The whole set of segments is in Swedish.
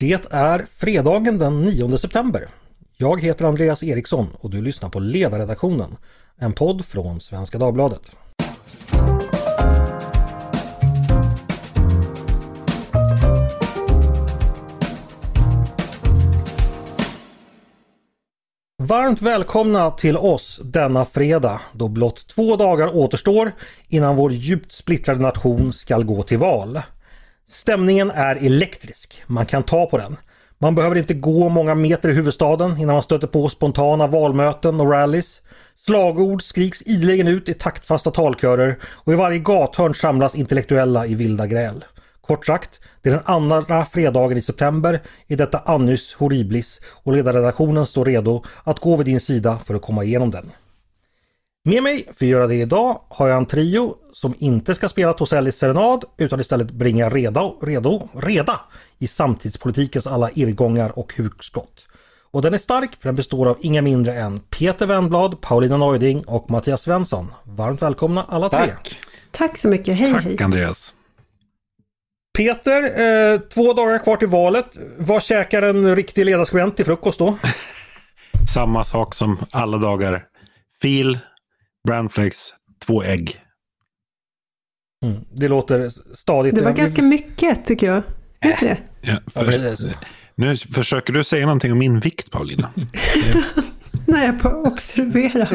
Det är fredagen den 9 september. Jag heter Andreas Eriksson och du lyssnar på Ledarredaktionen, en podd från Svenska Dagbladet. Varmt välkomna till oss denna fredag då blott två dagar återstår innan vår djupt splittrade nation skall gå till val. Stämningen är elektrisk, man kan ta på den. Man behöver inte gå många meter i huvudstaden innan man stöter på spontana valmöten och rallys. Slagord skriks ideligen ut i taktfasta talkörer och i varje gathörn samlas intellektuella i vilda gräl. Kort sagt, det är den andra fredagen i september i detta annus horriblis och ledarredaktionen står redo att gå vid din sida för att komma igenom den. Med mig för att göra det idag har jag en trio som inte ska spela Tosellis serenad utan istället bringa reda, redo, reda i samtidspolitikens alla irrgångar och hugskott. Och den är stark för den består av inga mindre än Peter Wennblad, Paulina Neuding och Mattias Svensson. Varmt välkomna alla tre! Tack! Tack så mycket, hej Tack hej! Andreas! Peter, eh, två dagar kvar till valet. Vad käkar en riktig ledarskribent till frukost då? Samma sak som alla dagar. Fil, brandflakes, två ägg. Mm, det låter stadigt. Det var ganska mycket tycker jag. Vet du det? Ja, för, nu försöker du säga någonting om min vikt Paulina. Nej, jag på observera.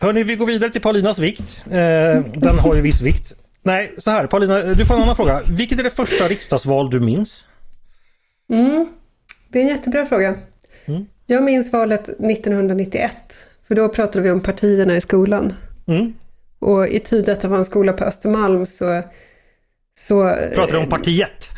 Hörni, vi går vidare till Paulinas vikt. Eh, den har ju viss vikt. Nej, så här Paulina, du får en annan fråga. Vilket är det första riksdagsval du minns? Mm. Det är en jättebra fråga. Mm. Jag minns valet 1991. För då pratade vi om partierna i skolan. Mm. Och i tid att det var en skola på Östermalm så... så Pratar du om partiet?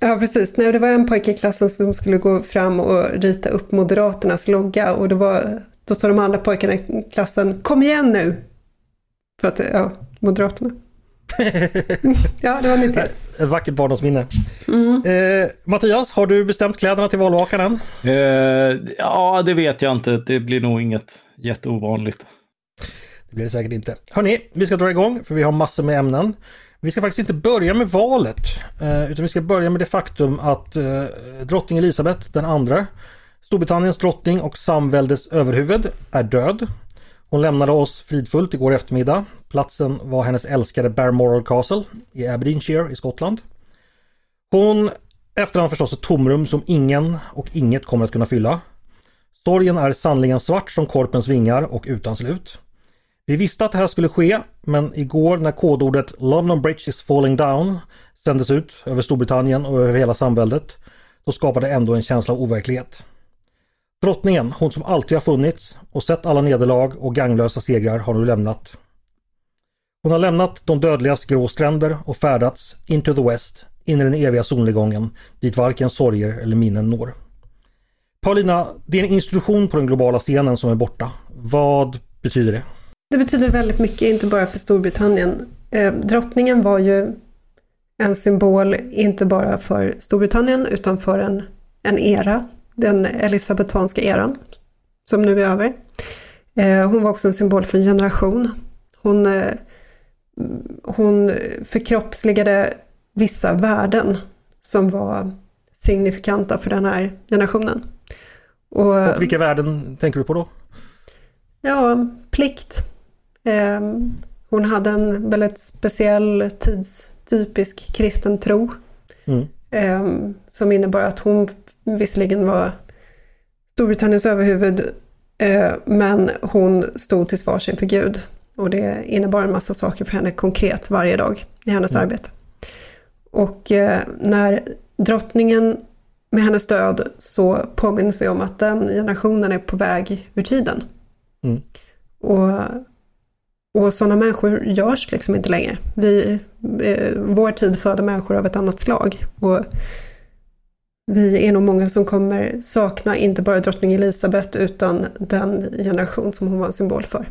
Ja, precis. Nej, det var en pojke i klassen som skulle gå fram och rita upp Moderaternas logga. Och det var, då sa de andra pojkarna i klassen, kom igen nu! För att, ja, Moderaterna. ja, det var 91. Ett vackert barndomsminne. Mm. Eh, Mattias, har du bestämt kläderna till valvakan än? Eh, ja, det vet jag inte. Det blir nog inget jätteovanligt. Det blir det säkert inte. Hörni, vi ska dra igång för vi har massor med ämnen. Vi ska faktiskt inte börja med valet eh, utan vi ska börja med det faktum att eh, drottning Elisabeth den andra, Storbritanniens drottning och samväldets överhuvud, är död. Hon lämnade oss fridfullt igår eftermiddag. Platsen var hennes älskade Balmoral Castle i Aberdeenshire i Skottland. Hon efterhand förstås ett tomrum som ingen och inget kommer att kunna fylla. Sorgen är sannerligen svart som korpens vingar och utan slut. Vi visste att det här skulle ske, men igår när kodordet London Bridge is falling down sändes ut över Storbritannien och över hela samväldet, då skapade det ändå en känsla av overklighet. Drottningen, hon som alltid har funnits och sett alla nederlag och ganglösa segrar har nu lämnat. Hon har lämnat de dödligas grå stränder och färdats into the west, in i den eviga solnedgången, dit varken sorger eller minnen når. Paulina, det är en institution på den globala scenen som är borta. Vad betyder det? Det betyder väldigt mycket, inte bara för Storbritannien. Eh, drottningen var ju en symbol, inte bara för Storbritannien, utan för en, en era. Den elisabetanska eran, som nu är över. Eh, hon var också en symbol för en generation. Hon, eh, hon förkroppsligade vissa värden som var signifikanta för den här generationen. Och, Och vilka värden tänker du på då? Ja, plikt. Eh, hon hade en väldigt speciell tidstypisk kristen tro. Mm. Eh, som innebar att hon visserligen var Storbritanniens överhuvud eh, men hon stod till svars inför Gud. Och det innebar en massa saker för henne konkret varje dag i hennes Mm. arbete. Och eh, när drottningen med hennes död så påminns vi om att den generationen är på väg ur tiden. Mm. Och, och sådana människor görs liksom inte längre. Vi, eh, vår tid föder människor av ett annat slag. Och vi är nog många som kommer sakna inte bara drottning Elisabeth utan den generation som hon var en symbol för.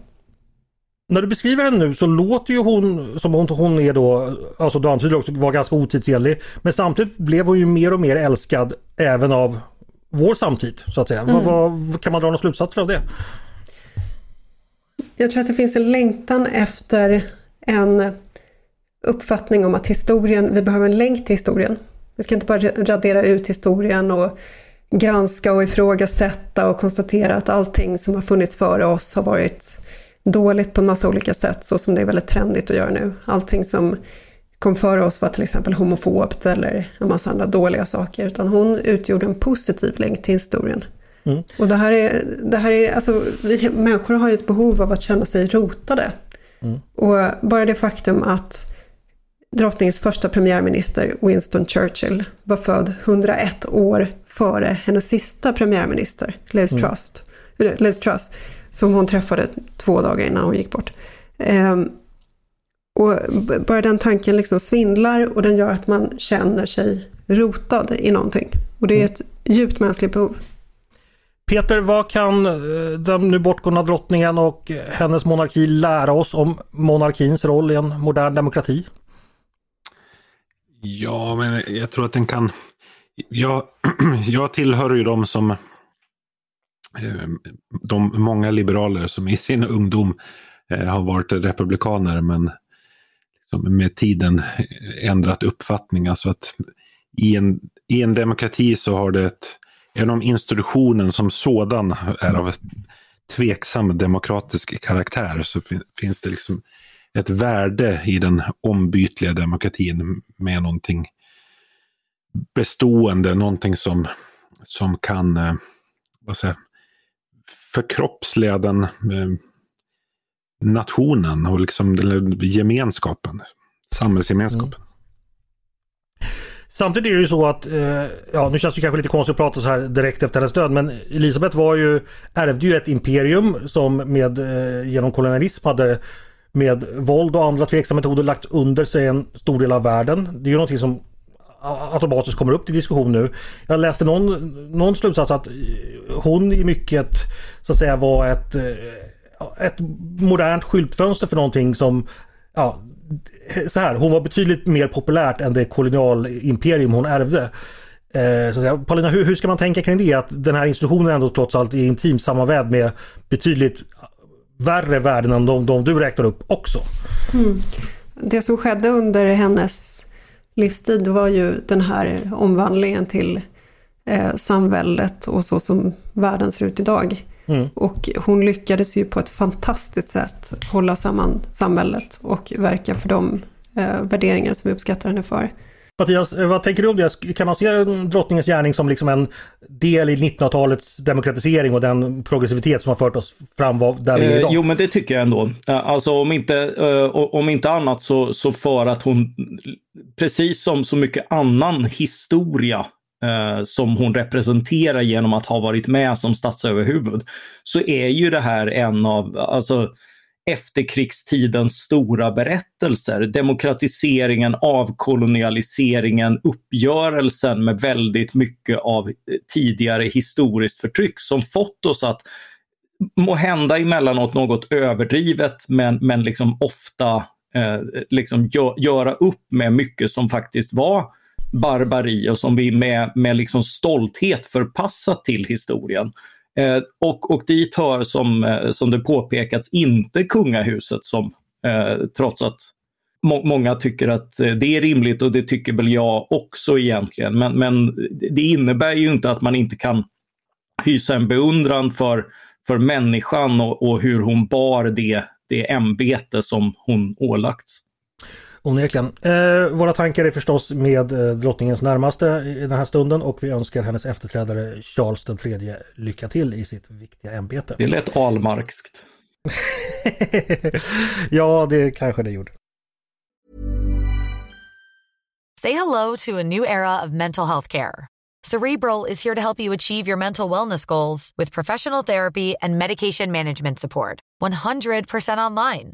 När du beskriver henne nu så låter ju hon som hon, hon är då, alltså du antyder också, var ganska otidsenlig. Men samtidigt blev hon ju mer och mer älskad även av vår samtid så att säga. Mm. Vad, vad, kan man dra några slutsatser av det? Jag tror att det finns en längtan efter en uppfattning om att historien, vi behöver en länk till historien. Vi ska inte bara radera ut historien och granska och ifrågasätta och konstatera att allting som har funnits före oss har varit dåligt på en massa olika sätt, så som det är väldigt trendigt att göra nu. Allting som kom före oss var till exempel homofobt eller en massa andra dåliga saker, utan hon utgjorde en positiv länk till historien. Mm. Och det här är, det här är alltså, vi människor har ju ett behov av att känna sig rotade. Mm. Och bara det faktum att drottningens första premiärminister, Winston Churchill, var född 101 år före hennes sista premiärminister, Liz, mm. Trust, Liz Truss, som hon träffade två dagar innan hon gick bort. Um, och bara den tanken liksom svindlar och den gör att man känner sig rotad i någonting. Och det är ett djupt mänskligt behov. Peter, vad kan eh, den nu bortgångna drottningen och hennes monarki lära oss om monarkins roll i en modern demokrati? Ja, men jag tror att den kan... Jag, jag tillhör ju de som... Eh, de många liberaler som i sin ungdom eh, har varit republikaner men som med tiden ändrat uppfattning. Alltså att i en, i en demokrati så har det ett Även om institutionen som sådan är av tveksam demokratisk karaktär så fin finns det liksom ett värde i den ombytliga demokratin med någonting bestående, någonting som, som kan eh, vad säger, förkroppsliga den eh, nationen och liksom, eller gemenskapen, samhällsgemenskapen. Mm. Samtidigt är det ju så att, eh, ja nu känns det kanske lite konstigt att prata så här direkt efter hennes död men Elisabeth var ju, ärvde ju ett imperium som med, eh, genom kolonialism hade med våld och andra tveksamma metoder lagt under sig en stor del av världen. Det är ju någonting som automatiskt kommer upp till diskussion nu. Jag läste någon, någon slutsats att hon i mycket så att säga var ett, eh, ett modernt skyltfönster för någonting som ja, så här, hon var betydligt mer populärt än det kolonialimperium hon ärvde. Eh, så säga, Paulina, hur, hur ska man tänka kring det? Att den här institutionen ändå trots allt är intimt sammanvävd med betydligt värre värden än de, de du räknar upp också. Mm. Det som skedde under hennes livstid var ju den här omvandlingen till eh, samväldet och så som världen ser ut idag. Mm. Och hon lyckades ju på ett fantastiskt sätt hålla samman samhället och verka för de eh, värderingar som vi uppskattar henne för. Mattias, eh, vad tänker du om det? Kan man se drottningens gärning som liksom en del i 1900-talets demokratisering och den progressivitet som har fört oss fram där vi är idag? Eh, jo, men det tycker jag ändå. Eh, alltså om inte, om inte annat så, så för att hon, precis som så mycket annan historia eh, som hon representerar genom att ha varit med som statsöverhuvud, så är ju det här en av alltså, efterkrigstidens stora berättelser. Demokratiseringen, avkolonialiseringen, uppgörelsen med väldigt mycket av tidigare historiskt förtryck som fått oss att må hända emellanåt något överdrivet men, men liksom ofta eh, liksom gö göra upp med mycket som faktiskt var barbari och som vi med, med liksom stolthet förpassat till historien. Eh, och, och dit hör som, eh, som det påpekats inte kungahuset som eh, trots att må, många tycker att eh, det är rimligt och det tycker väl jag också egentligen. Men, men det innebär ju inte att man inte kan hysa en beundran för, för människan och, och hur hon bar det, det ämbete som hon ålagts. Onekligen. Eh, våra tankar är förstås med eh, drottningens närmaste i den här stunden och vi önskar hennes efterträdare Charles III lycka till i sitt viktiga ämbete. Det lät almarkskt. ja, det kanske det gjorde. Say hello to a new era of mental health care. Cerebral is here to help you achieve your mental wellness goals with professional therapy and medication management support. 100% online.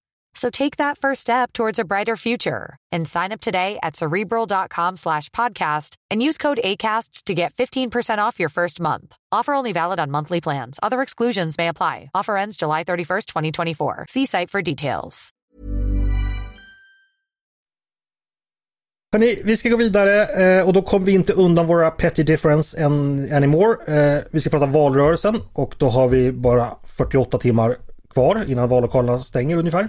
So take that first step towards a brighter future and sign up today at cerebral.com slash podcast and use code ACasts to get 15% off your first month. Offer only valid on monthly plans. Other exclusions may apply. Offer ends July 31st, 2024. See site for details. Hörrni, vi ska gå vidare eh, och då kommer vi inte undan våra petty difference an, anymore. Eh, vi ska prata valrörelsen och då har vi bara 48 timmar kvar innan vallokalerna stänger ungefär.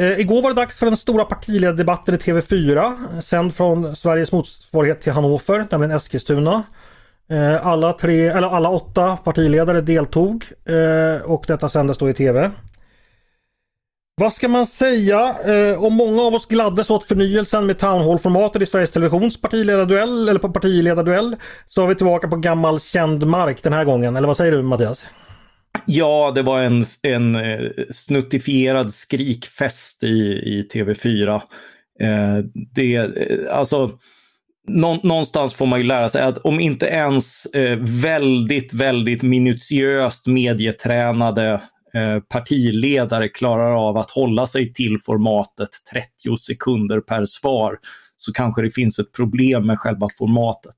Eh, igår var det dags för den stora partiledardebatten i TV4, sänd från Sveriges motsvarighet till Hannover, nämligen Eskilstuna. Eh, alla, tre, eller alla åtta partiledare deltog eh, och detta sändes då i TV. Vad ska man säga? Eh, om många av oss gladdes åt förnyelsen med Town Hall-formatet i Sveriges Televisions partiledarduell, eller på partiledarduell, så är vi tillbaka på gammal känd mark den här gången. Eller vad säger du Mattias? Ja, det var en, en eh, snuttifierad skrikfest i, i TV4. Eh, det, eh, alltså, nå, någonstans får man ju lära sig att om inte ens eh, väldigt, väldigt minutiöst medietränade eh, partiledare klarar av att hålla sig till formatet 30 sekunder per svar så kanske det finns ett problem med själva formatet.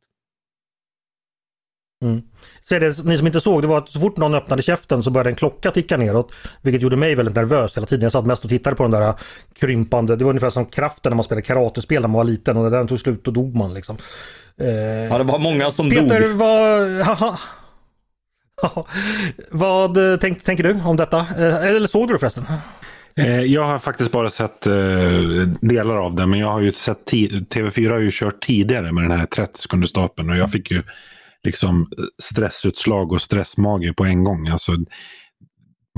Mm. Så det, ni som inte såg, det var att så fort någon öppnade käften så började en klocka ticka neråt. Vilket gjorde mig väldigt nervös hela tiden. Jag satt mest och tittade på den där krympande, det var ungefär som kraften när man spelade karatespel när man var liten och när den tog slut då dog man liksom. Eh, ja, det var många som Peter, dog. Vad, haha, vad tänk, tänker du om detta? Eh, eller såg du det förresten? Eh, jag har faktiskt bara sett delar av det, men jag har ju sett TV4 har ju kört tidigare med den här 30 sekunders stapeln och jag fick ju liksom stressutslag och stressmage på en gång. Alltså,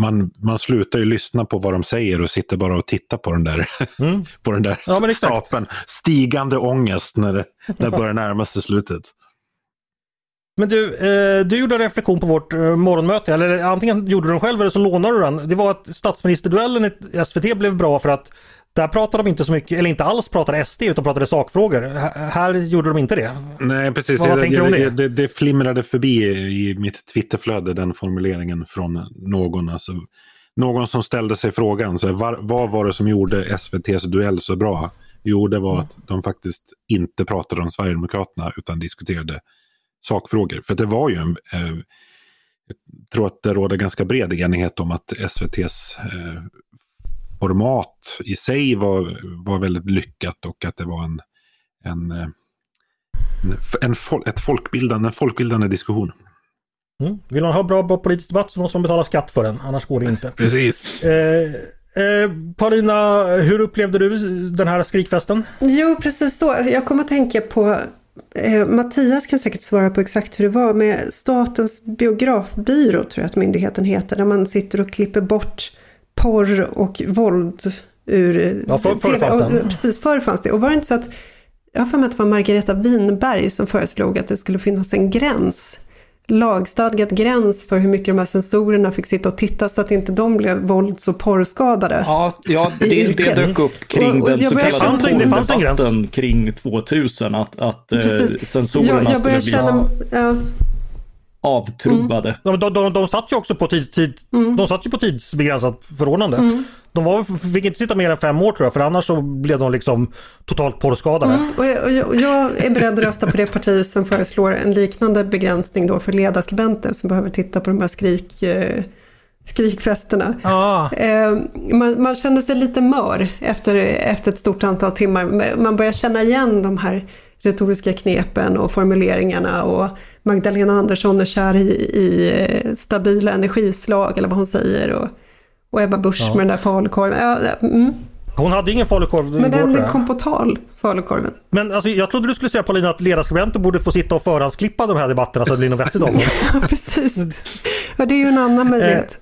man, man slutar ju lyssna på vad de säger och sitter bara och tittar på den där, mm. på den där ja, stapeln. Stigande ångest när det, när det börjar närma sig slutet. Men du, eh, du gjorde en reflektion på vårt eh, morgonmöte, eller antingen gjorde du den själv eller så lånade du den. Det var att statsministerduellen i SVT blev bra för att där pratade de inte så mycket, eller inte alls pratade SD utan pratade sakfrågor. här gjorde de inte det. Nej precis, vad, vad du om det? Det, det flimrade förbi i mitt Twitterflöde den formuleringen från någon. Alltså, någon som ställde sig frågan, så var, vad var det som gjorde SVTs duell så bra? Jo, det var mm. att de faktiskt inte pratade om Sverigedemokraterna utan diskuterade sakfrågor. För det var ju en... Eh, jag tror att det råder ganska bred enighet om att SVTs eh, format i sig var, var väldigt lyckat och att det var en, en, eh, en, en ett folkbildande, en folkbildande diskussion. Mm. Vill man ha bra, bra politisk debatt så måste man betala skatt för den, annars går det inte. Precis. Eh, eh, Paulina, hur upplevde du den här skrikfesten? Jo, precis så. Jag kommer att tänka på eh, Mattias kan säkert svara på exakt hur det var med Statens biografbyrå, tror jag att myndigheten heter, där man sitter och klipper bort porr och våld ur ja, för, förr fanns det. Precis, förr fanns det. Och var det inte så att, jag har för mig att det var Margareta Winberg som föreslog att det skulle finnas en gräns lagstadgad gräns för hur mycket de här sensorerna fick sitta och titta så att inte de blev vålds och porrskadade. Ja, ja det, det dök upp kring och, och den så kallade porrdebatten kring 2000 att, att eh, sensorerna jag, jag skulle bli känna, ja, avtrubbade. Mm. De, de, de, satt ju också på, tid, tid mm. de satt ju på tidsbegränsat förordnande. Mm. De var, fick inte sitta mer än fem år tror jag för annars så blev de liksom totalt porrskadade. Mm. Och jag, och jag, jag, är beredd att rösta på det parti som föreslår en liknande begränsning då för ledarskribenter som behöver titta på de här skrik eh, skrikfesterna. Ah. Eh, man, man kände sig lite mör efter, efter ett stort antal timmar. Man börjar känna igen de här retoriska knepen och formuleringarna och Magdalena Andersson är kär i, i eh, stabila energislag eller vad hon säger och, och Ebba Busch ja. med den där falukorven. Ja, mm. Hon hade ingen falukorv Men den kom på tal, falukorven. Men alltså, jag trodde du skulle säga Paulina att ledarskribenter borde få sitta och förhandsklippa de här debatterna så det blir något vettigt av dem. ja, precis. Ja, det är ju en annan möjlighet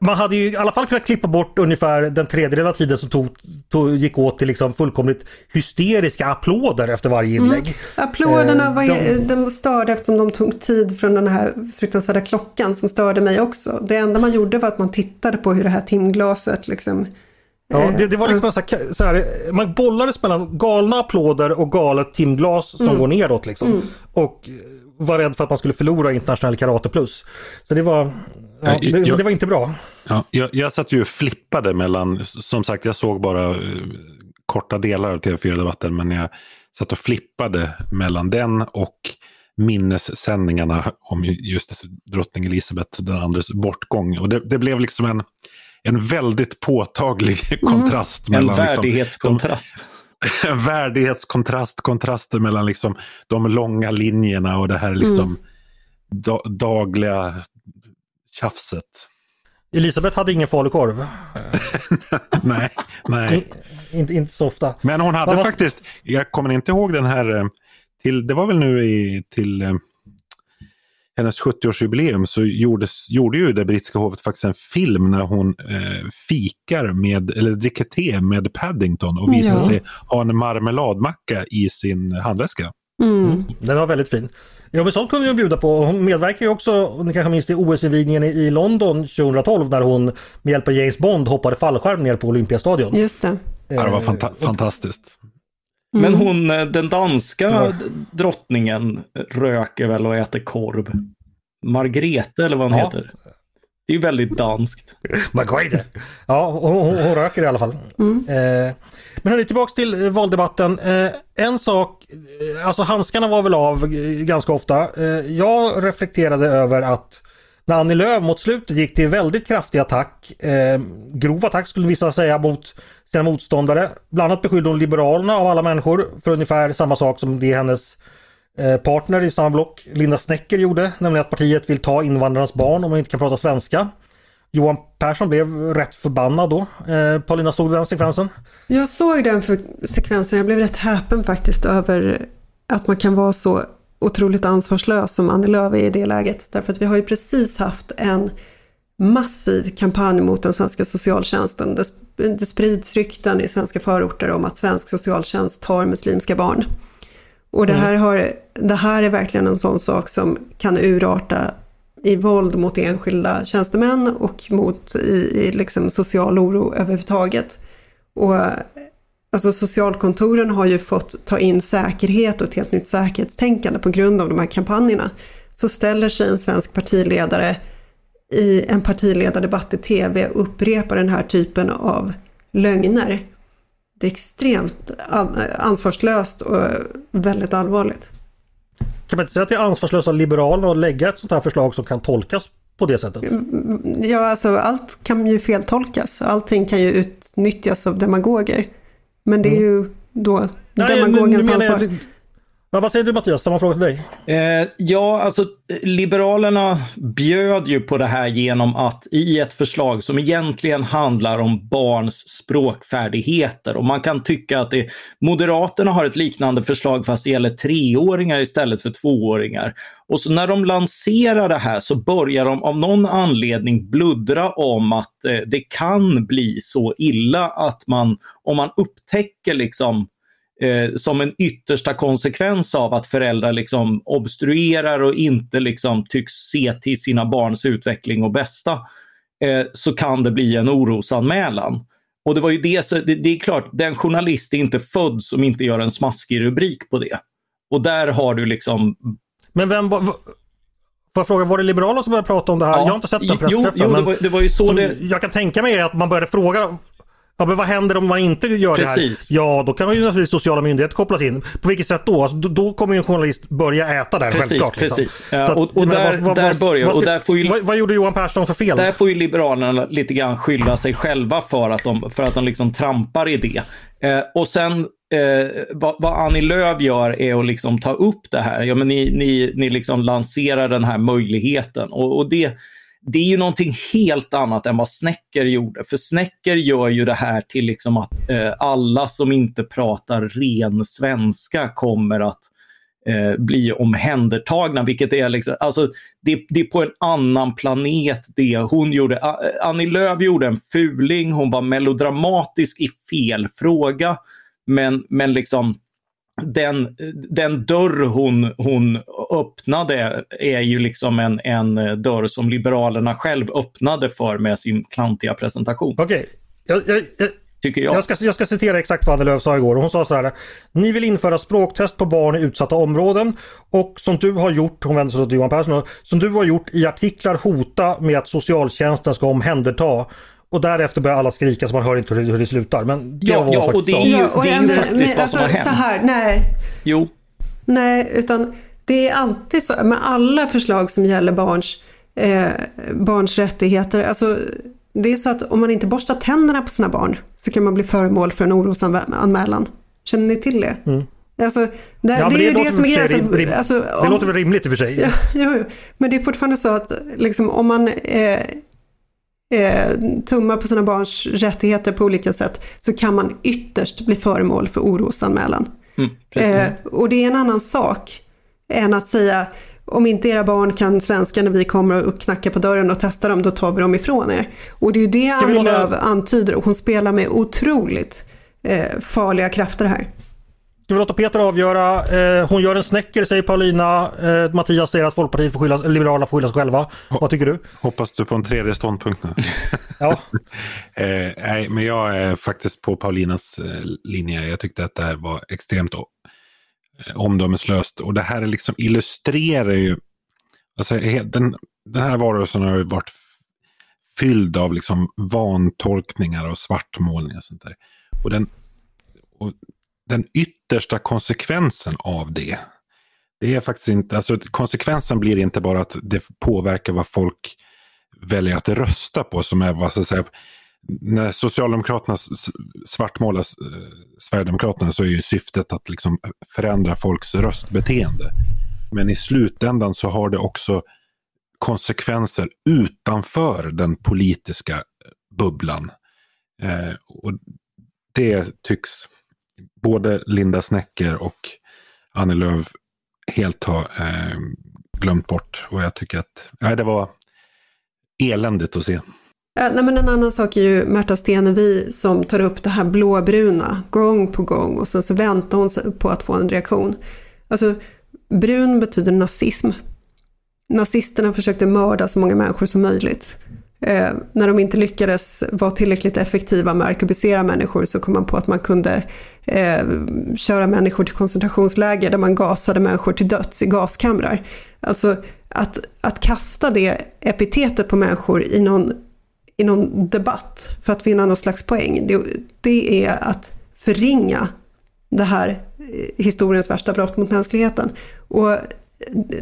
man hade ju i alla fall kunnat klippa bort ungefär den tredjedel av tiden som tog, tog, gick åt till liksom fullkomligt hysteriska applåder efter varje mm. inlägg. Mm. Applåderna eh, var, de... de störde eftersom de tog tid från den här fruktansvärda klockan som störde mig också. Det enda man gjorde var att man tittade på hur det här timglaset liksom Ja, det, det var liksom så här, så här, man bollades mellan galna applåder och galet timglas som mm. går neråt liksom. Mm. Och var rädd för att man skulle förlora internationell karate plus. Så det var, ja, det, jag, det var inte bra. Ja, jag, jag satt ju och flippade mellan, som sagt jag såg bara uh, korta delar av TV4-debatten men jag satt och flippade mellan den och minnessändningarna om just drottning Elisabeth den andres bortgång. Och det, det blev liksom en, en väldigt påtaglig kontrast. Mm. Mellan, en värdighetskontrast. Liksom, de, värdighetskontrast, kontraster mellan liksom de långa linjerna och det här liksom mm. da, dagliga tjafset. Elisabeth hade ingen falukorv. nej, nej. In, inte, inte så ofta. Men hon hade faktiskt, jag kommer inte ihåg den här, eh, till, det var väl nu i, till eh, hennes 70-årsjubileum så gjordes, gjorde ju det brittiska hovet faktiskt en film när hon eh, fikar med, eller dricker te med Paddington och visar ja. sig ha en marmeladmacka i sin handväska. Mm. Den var väldigt fin. Ja men sånt kunde hon bjuda på. Hon medverkar ju också, ni kanske minns det, OS-invigningen i London 2012 när hon med hjälp av James Bond hoppade fallskärm ner på Olympiastadion. Just det. Ja, det var fanta fantastiskt. Mm. Men hon, eh, den danska ja. drottningen röker väl och äter korv. Margrethe eller vad hon ja. heter. Det är ju väldigt danskt. Margrethe. Ja, hon, hon, hon, röker i alla fall. Mm. Eh, men hörni, tillbaks till eh, valdebatten. Eh, en sak, eh, alltså handskarna var väl av ganska ofta. Eh, jag reflekterade över att när Annie Lööf mot slutet gick till väldigt kraftig attack, eh, grov attack skulle vissa säga mot sina motståndare. Bland annat beskyllde hon Liberalerna av alla människor för ungefär samma sak som det hennes eh, partner i samma block, Linda Snecker, gjorde. Nämligen att partiet vill ta invandrarnas barn om de inte kan prata svenska. Johan Persson blev rätt förbannad då. Eh, Paulina, såg du den sekvensen? Jag såg den sekvensen. Jag blev rätt häpen faktiskt över att man kan vara så otroligt ansvarslös som Annie Lööf är i det läget. Därför att vi har ju precis haft en massiv kampanj mot den svenska socialtjänsten. Det, sprids rykten i svenska förorter om att svensk socialtjänst tar muslimska barn. Och det mm. här, har, det här är verkligen en sån sak som kan urarta i våld mot enskilda tjänstemän och mot i, i liksom social oro överhuvudtaget. Och alltså socialkontoren har ju fått ta in säkerhet och ett helt nytt säkerhetstänkande på grund av de här kampanjerna. Så ställer sig en svensk partiledare i en partiledardebatt i tv och upprepar den här typen av lögner. Det är extremt ansvarslöst och väldigt allvarligt. Kan man inte säga att det är ansvarslöst av Liberalerna att lägga ett sånt här förslag som kan tolkas på det sättet? Ja, alltså allt kan ju feltolkas. Allting kan ju utnyttjas av demagoger. Men det är mm. ju då demagogens ansvar. Jag, Ja, vad säger du Mattias? Samma fråga till dig. Eh, ja, alltså Liberalerna bjöd ju på det här genom att i ett förslag som egentligen handlar om barns språkfärdigheter och man kan tycka att det, Moderaterna har ett liknande förslag fast det gäller treåringar istället för tvååringar. Och så när de lanserar det här så börjar de av någon anledning bluddra om att eh, det kan bli så illa att man, om man upptäcker liksom eh, som en yttersta konsekvens av att föräldrar liksom obstruerar och inte liksom tycks se till sina barns utveckling och bästa, eh, så kan det bli en orosanmälan. Och det var ju det, det, det är klart, den journalist är inte född som inte gör en smaskig rubrik på det. Och där har du liksom... Men vem, Får jag fråga, var det Liberalerna som började prata om det här? Ja. Jag har inte sett den pressträffen. Jo, jo det, var, det var ju så det... Jag kan tänka mig att man började fråga Ja men vad händer om man inte gör Precis. det här? Ja då kan ju naturligtvis sociala myndigheter kopplas in. På vilket sätt då? Alltså, då, kommer ju en journalist börja äta där precis, självklart. Liksom. Precis. Ja, och, och där, vad, vad, där börjar vad, och där får ju, vad, vad, gjorde Johan Persson för fel? Där får ju Liberalerna lite grann skylla sig själva för att de, för att de liksom trampar i det. Eh, och sen eh, vad, vad Annie Lööf gör är att liksom ta upp det här. Ja, men ni, ni, ni liksom lanserar den här möjligheten och, och det det är ju någonting helt annat än vad Snäcker gjorde. För Snäcker gör ju det här till liksom att eh, alla som inte pratar ren svenska kommer att eh, bli omhändertagna. Vilket är liksom, alltså, det, det, är på en annan planet det hon gjorde. Eh, Annie Lööf gjorde en fuling, hon var melodramatisk i fel fråga. Men, men liksom den, den dörr hon, hon öppnade är ju liksom en, en dörr som Liberalerna själv öppnade för med sin klantiga presentation. Okej, okay. jag, jag, Tycker jag. Jag ska, jag ska citera exakt vad Annie Lööf sa igår. Hon sa så här. Ni vill införa språktest på barn i utsatta områden och som du har gjort, hon vänder sig till Johan Persson, som du har gjort i artiklar hota med att socialtjänsten ska omhänderta och därefter börjar alla skrika så man hör inte hur det, hur det slutar. Men det Ja, var ja, och det är så. ju- Ja, och det är ju faktiskt men vad som har alltså, hänt. Så här, nej. Jo, Nej, utan det är alltid så med alla förslag som gäller barns, eh, barns rättigheter. Alltså, det är så att om man inte borstar tänderna på sina barn så kan man bli föremål för en orosanmälan. Känner ni till det? Alltså, det, Ja, det men är ju låter det som är grejen. Alltså, alltså, Det låter väl rimligt i och för sig. Ja, jo, jo. Men det är fortfarande så att liksom, om man eh, eh, tummar på sina barns rättigheter på olika sätt så kan man ytterst bli föremål för orosanmälan. mm. Eh, och det är en annan sak än att säga om inte era barn kan svenska när vi kommer och knackar på dörren och testar dem, då tar vi dem ifrån er. Och det är ju det Annie Lööf antyder och hon spelar med otroligt eh, farliga krafter här. Ska vi låta Peter avgöra? Eh, hon gör en snäcker säger Paulina. Eh, Mattias säger att Folkpartiet får skylla, Liberalerna får skylla sig själva. Vad tycker du? Hoppas du på en tredje ståndpunkt nu? Ja, Eh, nej, men jag är faktiskt på Paulinas eh, linje. Jag tyckte att det här var extremt eh, omdömeslöst. Och det här är liksom illustrerar ju... Alltså, den, den här varelsen har ju varit fylld av liksom vantolkningar och svartmålningar och sånt där. Och den, och den yttersta konsekvensen av det, det är faktiskt inte, alltså konsekvensen blir inte bara att det påverkar vad folk väljer att rösta på som är vad så att säga, när Socialdemokraterna svartmålar eh, Sverigedemokraterna så är ju syftet att liksom förändra folks röstbeteende. Men i slutändan så har det också konsekvenser utanför den politiska bubblan. Eh, och det tycks både Linda Snäcker och Annie Lööf helt har eh, glömt bort. Och jag tycker att nej, det var eländigt att se. Ja, nej, men en annan sak är ju Märta Stenevi som tar upp det här blåbruna gång på gång och sen så väntar hon sig på att få en reaktion. Alltså, brun betyder nazism. Nazisterna försökte mörda så många människor som möjligt. Eh, när de inte lyckades vara tillräckligt effektiva med att arkebusera människor så kom man på att man kunde eh, köra människor till koncentrationsläger där man gasade människor till döds i gaskamrar. Alltså att, att kasta det epitetet på människor i någon, i någon debatt för att vinna någon slags poäng, det, det är att förringa det här eh, historiens värsta brott mot mänskligheten. Och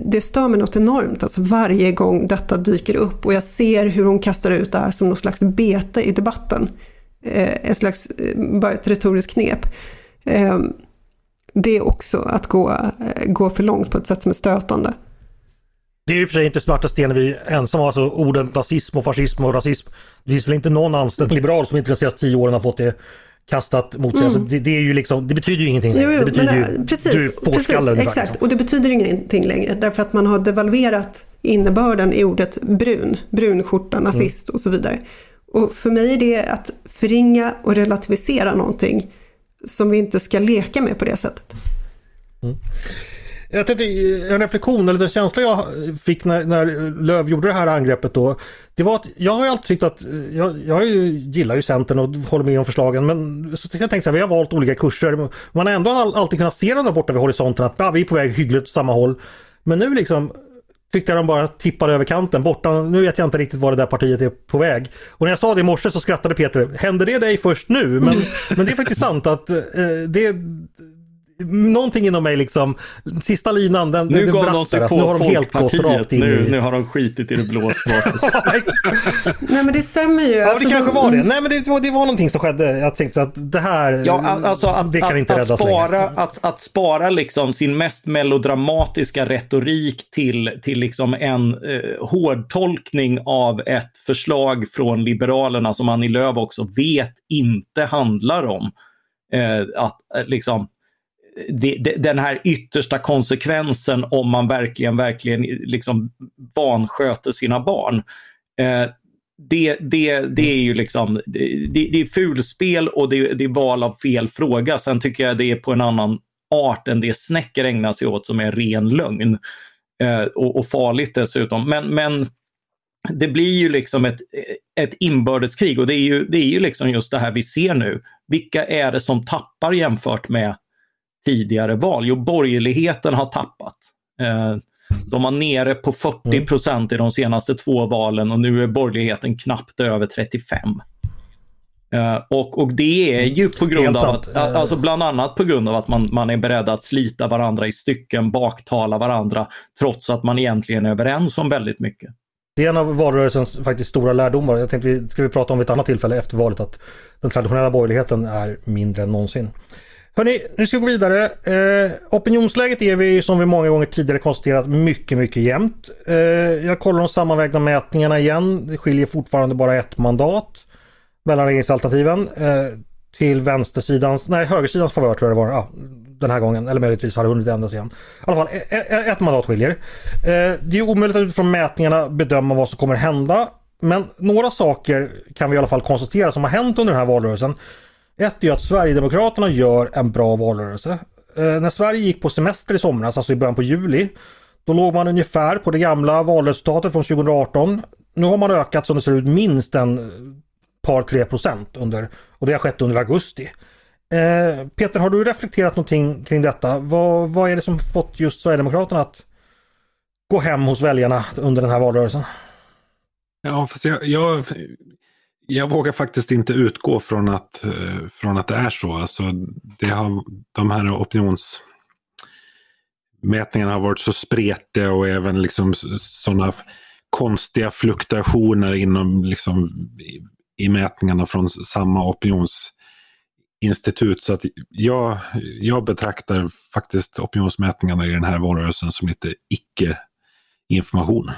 det stör mig något enormt, alltså varje gång detta dyker upp och jag ser hur hon kastar ut det här som någon slags bete i debatten. Eh, ett slags, eh, bara ett retoriskt knep. Eh, det är också att gå, eh, gå för långt på ett sätt som är stötande. det är ju för sig inte Smarta Stenevi ensam. Alltså orden nazism och fascism och rasism. Det finns väl inte någon anställd liberal som inte de senaste tio åren har fått det kastat mot sig. Alltså, det, det, är ju liksom, det betyder ju ingenting. Mm. Jo, jo, det betyder men, ju äh, precis, du är precis, ungefär. Exakt, liksom. och det betyder ingenting längre därför att man har devalverat innebörden i ordet brun, brunskjorta, nazist och så vidare. Och för mig är det att förringa och relativisera någonting som vi inte ska leka med på det sättet. Mm. Jag tänkte, en reflektion eller den känsla jag fick när, när Löv gjorde det här angreppet då. Det var att jag har ju alltid tyckt att, jag, jag ju, gillar ju Centern och håller med om förslagen men så jag tänkte så här, vi har valt olika kurser. Man har ändå all, alltid kunnat se dem där borta vid horisonten att ja, vi är på väg hyggligt åt samma håll. Men nu liksom tyckte jag de bara tippade över kanten borta. Nu vet jag inte riktigt var det där partiet är på väg. Och när jag sa det i morse så skrattade Peter. Hände det dig först nu? Men, men det är faktiskt sant att eh, det Någonting inom mig liksom, sista linan den, Nu den gav de brast sig där. på Alltså, nu har de helt gått rakt in Nu, i... nu har de skitit i det blå. Nej men det stämmer ju. Ja, det Alltså, kanske de- var det. Nej, men det, var- det var någonting som skedde. Jag tänkte att det här, Ja, alltså att, det kan att, inte att, räddas spara, längre. att, att spara liksom sin mest melodramatiska retorik till, till liksom en eh, hårdtolkning av ett förslag från Liberalerna som Annie Lööf också vet inte handlar om eh, att eh, liksom den här yttersta konsekvensen om man verkligen, verkligen liksom vansköter sina barn. Eh, det, det, det är ju liksom, det, det är fulspel och det, det är val av fel fråga. Sen tycker jag det är på en annan art än det Snäcker ägnar sig åt som är ren lögn. Eh, och, och farligt dessutom. Men, men det blir ju liksom ett, ett inbördeskrig och det är, ju, det är ju liksom just det här vi ser nu. Vilka är det som tappar jämfört med tidigare val? Jo, borgerligheten har tappat. Eh, de var nere på 40 mm. procent i de senaste två valen och nu är borgerligheten knappt över 35. Uh, och, och det är ju på grund av att, alltså bland annat på grund av att man, man är beredd att slita varandra i stycken, baktala varandra, trots att man egentligen är överens om väldigt mycket. Det är en av valrörelsens faktiskt stora lärdomar. Jag tänkte vi ska vi prata om vid ett annat tillfälle efter valet att den traditionella borgerligheten är mindre än någonsin. Hörni, nu ska vi gå vidare. Eh, opinionsläget är vi som vi många gånger tidigare konstaterat mycket, mycket jämnt. Eh, jag kollar de sammanvägda mätningarna igen. Det skiljer fortfarande bara ett mandat mellan regeringsalternativen. Eh, till vänstersidans, nej högersidans favör tror jag det var. Ja, den här gången, eller möjligtvis har det hunnit ändras igen. I alla fall e- e- ett mandat skiljer. Eh, det är omöjligt att utifrån mätningarna bedöma vad som kommer hända. Men några saker kan vi i alla fall konstatera som har hänt under den här valrörelsen. Ett är att Sverigedemokraterna gör en bra valrörelse. Eh, när Sverige gick på semester i somras, alltså i början på juli, då låg man ungefär på det gamla valresultatet från 2018. Nu har man ökat som det ser ut minst en eh, par tre procent under, och det har skett under augusti. Eh, Peter, har du reflekterat någonting kring detta? Vad, vad är det som fått just Sverigedemokraterna att gå hem hos väljarna under den här valrörelsen? Ja, fast jag, jag, jag vågar faktiskt inte utgå från att, eh, från att det är så. Alltså, det har, de här opinionsmätningarna har varit så spretiga och även liksom sådana konstiga fluktuationer inom liksom, i, i mätningarna från samma opinionsinstitut. Så att jag, jag betraktar faktiskt opinionsmätningarna i den här valrörelsen som lite icke-information.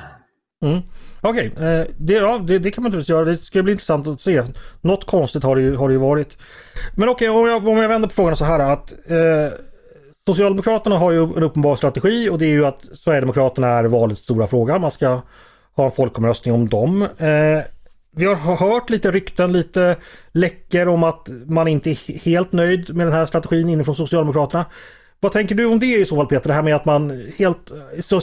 Mm. Okej, okay. eh, det, ja, det, det, kan man naturligtvis göra. Det ska bli intressant att se. Något konstigt har det ju, har det ju varit. Men okej, okay, om, jag, om jag vänder på frågan så här att eh, Socialdemokraterna har ju en uppenbar strategi och det är ju att Sverigedemokraterna är valets stora fråga. Man ska ha en folkomröstning om dem. Eh, vi har hört lite rykten, lite läckor om att man inte är helt nöjd med den här strategin inifrån Socialdemokraterna. Vad tänker du om det i så fall Peter? Det här med att man helt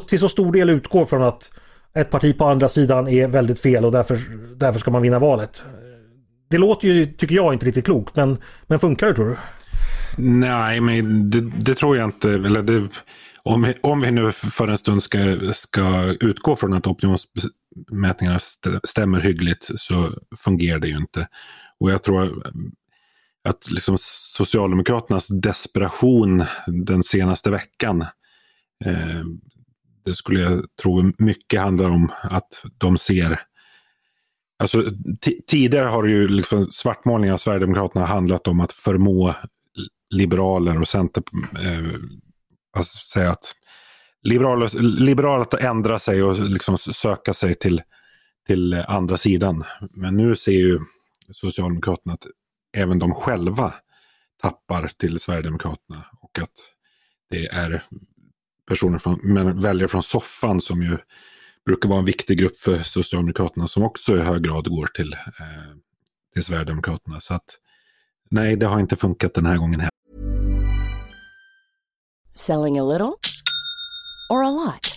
till så stor del utgår från att ett parti på andra sidan är väldigt fel och därför, därför ska man vinna valet. Det låter ju, tycker jag, inte riktigt klokt men, men funkar det tror du? Nej, men det, det tror jag inte. Eller det, om, om vi nu för en stund ska, ska utgå från att opinionsmätningarna stämmer hyggligt så fungerar det ju inte. Och jag tror att liksom Socialdemokraternas desperation den senaste veckan eh, det skulle jag tro mycket handlar om att de ser Alltså, tidigare har ju liksom svartmålning av Sverigedemokraterna handlat om att förmå liberaler och center, eh, alltså säga att liberaler, liberaler att ändra sig och liksom söka sig till, till andra sidan. Men nu ser ju Socialdemokraterna att även de själva tappar till Sverigedemokraterna och att det är personer från, men väljare från soffan som ju brukar vara en viktig grupp för Socialdemokraterna som också i hög grad går till, eh, till Sverigedemokraterna. Så att nej, det har inte funkat den här gången heller. Selling a little or a lot?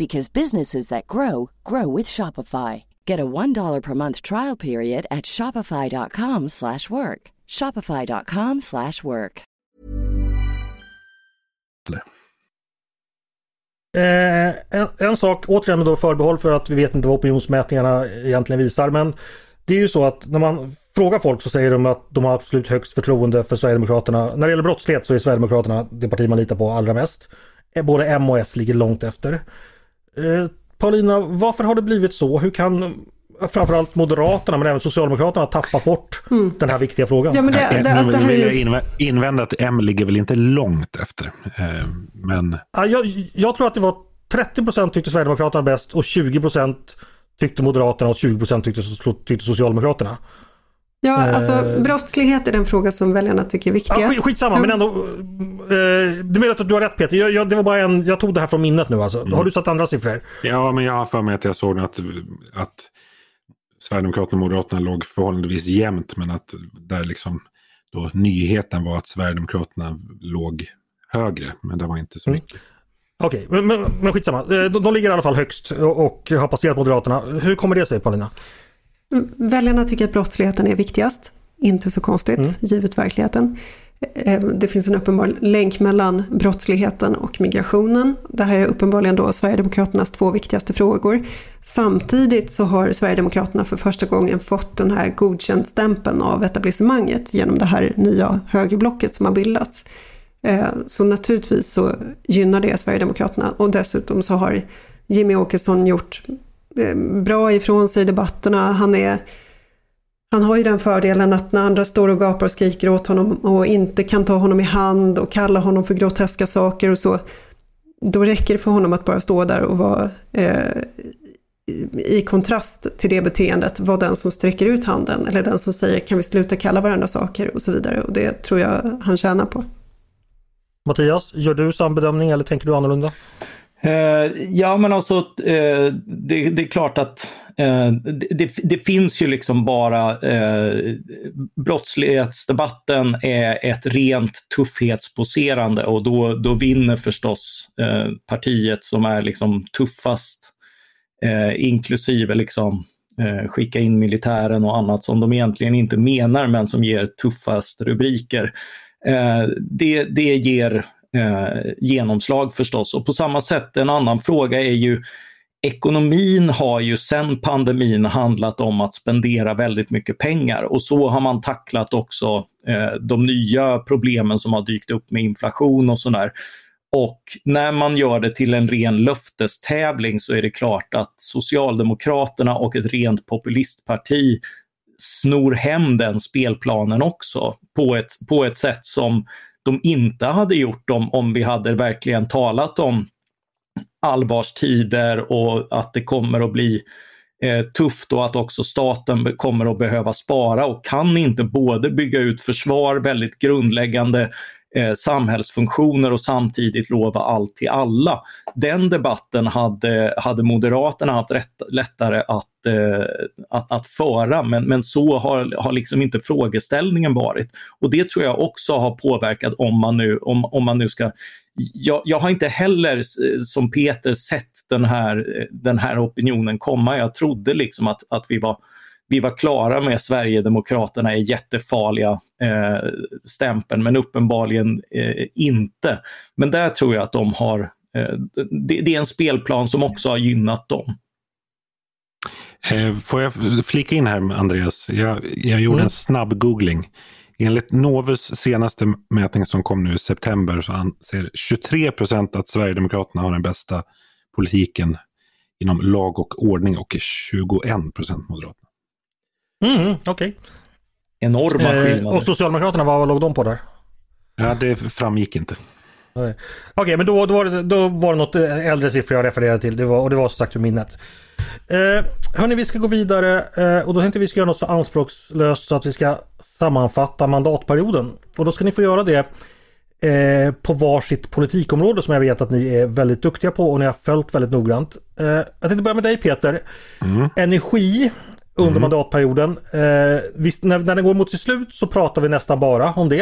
because businesses that grow grow with Shopify. Get a $1 per month trial period at shopify.com/work. shopify.com/work. Eh, en, en, sak, återigen med då förbehåll för att vi vet inte vad opinionsmätningarna egentligen visar, men det är ju så att när man frågar folk så säger de att de har absolut högst förtroende för Sverigedemokraterna. När det gäller brottslighet så är Sverigedemokraterna det parti man litar på allra mest. Eh, både M och S ligger långt efter. Eh, Paulina, varför har det blivit så? Hur kan framförallt Moderaterna men även Socialdemokraterna tappa bort mm. den här viktiga frågan? Ja, men det, det, alltså det här vill jag invända att M ligger väl inte långt efter. Eh, men... Ja, jag, jag, tror att det var 30% tyckte Sverigedemokraterna bäst och 20% tyckte Moderaterna och 20 tyckte, tyckte Socialdemokraterna. Ja, alltså eh, brottslighet är den fråga som väljarna tycker är viktigast. Ja, skit, skitsamma, mm. men ändå. Eh, det är möjligt att du har rätt Peter. Jag, jag, det var bara en, jag tog det här från minnet nu alltså. Mm. Har du satt andra siffror? Ja, men jag har för mig att jag såg att, att Sverigedemokraterna och Moderaterna låg förhållandevis jämnt. Men att där liksom då nyheten var att Sverigedemokraterna låg högre. Men det var inte så mm. mycket. Okej, okay, men, men, men skitsamma. De, de ligger i alla fall högst och, och har passerat Moderaterna. Hur kommer det sig Paulina? Väljarna tycker att brottsligheten är viktigast. Inte så konstigt, mm. givet verkligheten. Eh, det finns en uppenbar länk mellan brottsligheten och migrationen. Det här är uppenbarligen då Sverigedemokraternas två viktigaste frågor. Samtidigt så har Sverigedemokraterna för första gången fått den här godkänd-stämpeln av etablissemanget genom det här nya högerblocket som har bildats. Eh, så naturligtvis så gynnar det Sverigedemokraterna och dessutom så har Jimmy Åkesson gjort Eh, Eh, bra ifrån sig i debatterna. Han, är, han har ju den fördelen att när andra står och gapar och skriker åt honom och inte kan ta honom i hand och kalla honom för groteska saker och så, då räcker det för honom att bara stå där och vara eh, i kontrast till det beteendet, vara den som sträcker ut handen eller den som säger kan vi sluta kalla varandra saker och så vidare. Och det tror jag han tjänar på. Mattias, gör du samma bedömning eller tänker du annorlunda? Eh, ja, men alltså eh, det, det, är klart att eh, det, det, finns ju liksom bara Eh, brottslighetsdebatten är ett rent tuffhetsposerande och då, då vinner förstås partiet som är liksom tuffast, inklusive liksom skicka in militären och annat som de egentligen inte menar men som ger tuffast rubriker. det, det ger eh, genomslag förstås. Och på samma sätt, en annan fråga är ju Ekonomin har ju sedan pandemin handlat om att spendera väldigt mycket pengar och så har man tacklat också eh, de nya problemen som har dykt upp med inflation och sådär. Och när man gör det till en ren löftestävling så är det klart att Socialdemokraterna och ett rent populistparti snor hem den spelplanen också på ett, på ett sätt som de inte hade gjort om, om vi hade verkligen talat om allvarstider och att det kommer att bli eh, tufft och att också staten kommer att behöva spara och kan inte både bygga ut försvar, väldigt grundläggande eh, samhällsfunktioner och samtidigt lova allt till alla. Den debatten hade, hade Moderaterna haft rätt, lättare att, eh, att, att föra, men, men så har, har liksom inte frågeställningen varit. Och det tror jag också har påverkat om man nu, om, om man nu ska jag, jag, har inte heller som Peter sett den här, den här opinionen komma. Jag trodde liksom att, att vi var vi var klara med Sverigedemokraterna är jättefarliga eh, stämpeln, men uppenbarligen eh, inte. Men där tror jag att de har, eh, det, det, är en spelplan som också har gynnat dem. Eh, får jag flika in här Andreas? Jag, jag gjorde mm. en snabb googling. Enligt Novus senaste mätning som kom nu i september så anser 23 procent att Sverigedemokraterna har den bästa politiken inom lag och ordning och 21 procent Moderaterna. Mm, Okej. Okay. Enorma eh, skillnader. och Socialdemokraterna, vad låg de på där? Ja, det framgick inte. Okej, okay, men då, då, var det, då var det något äldre siffror jag refererade till. Det var, och det var som sagt ur minnet. Eh, hörni, vi ska gå vidare eh, och då tänkte vi ska göra något så anspråkslöst så att vi ska sammanfatta mandatperioden. Och då ska ni få göra det eh, på varsitt politikområde som jag vet att ni är väldigt duktiga på och ni har följt väldigt noggrant. Eh, jag tänkte börja med dig Peter. Mm. Energi under mm. mandatperioden. Eh, visst, när, när den går mot sitt slut så pratar vi nästan bara om det.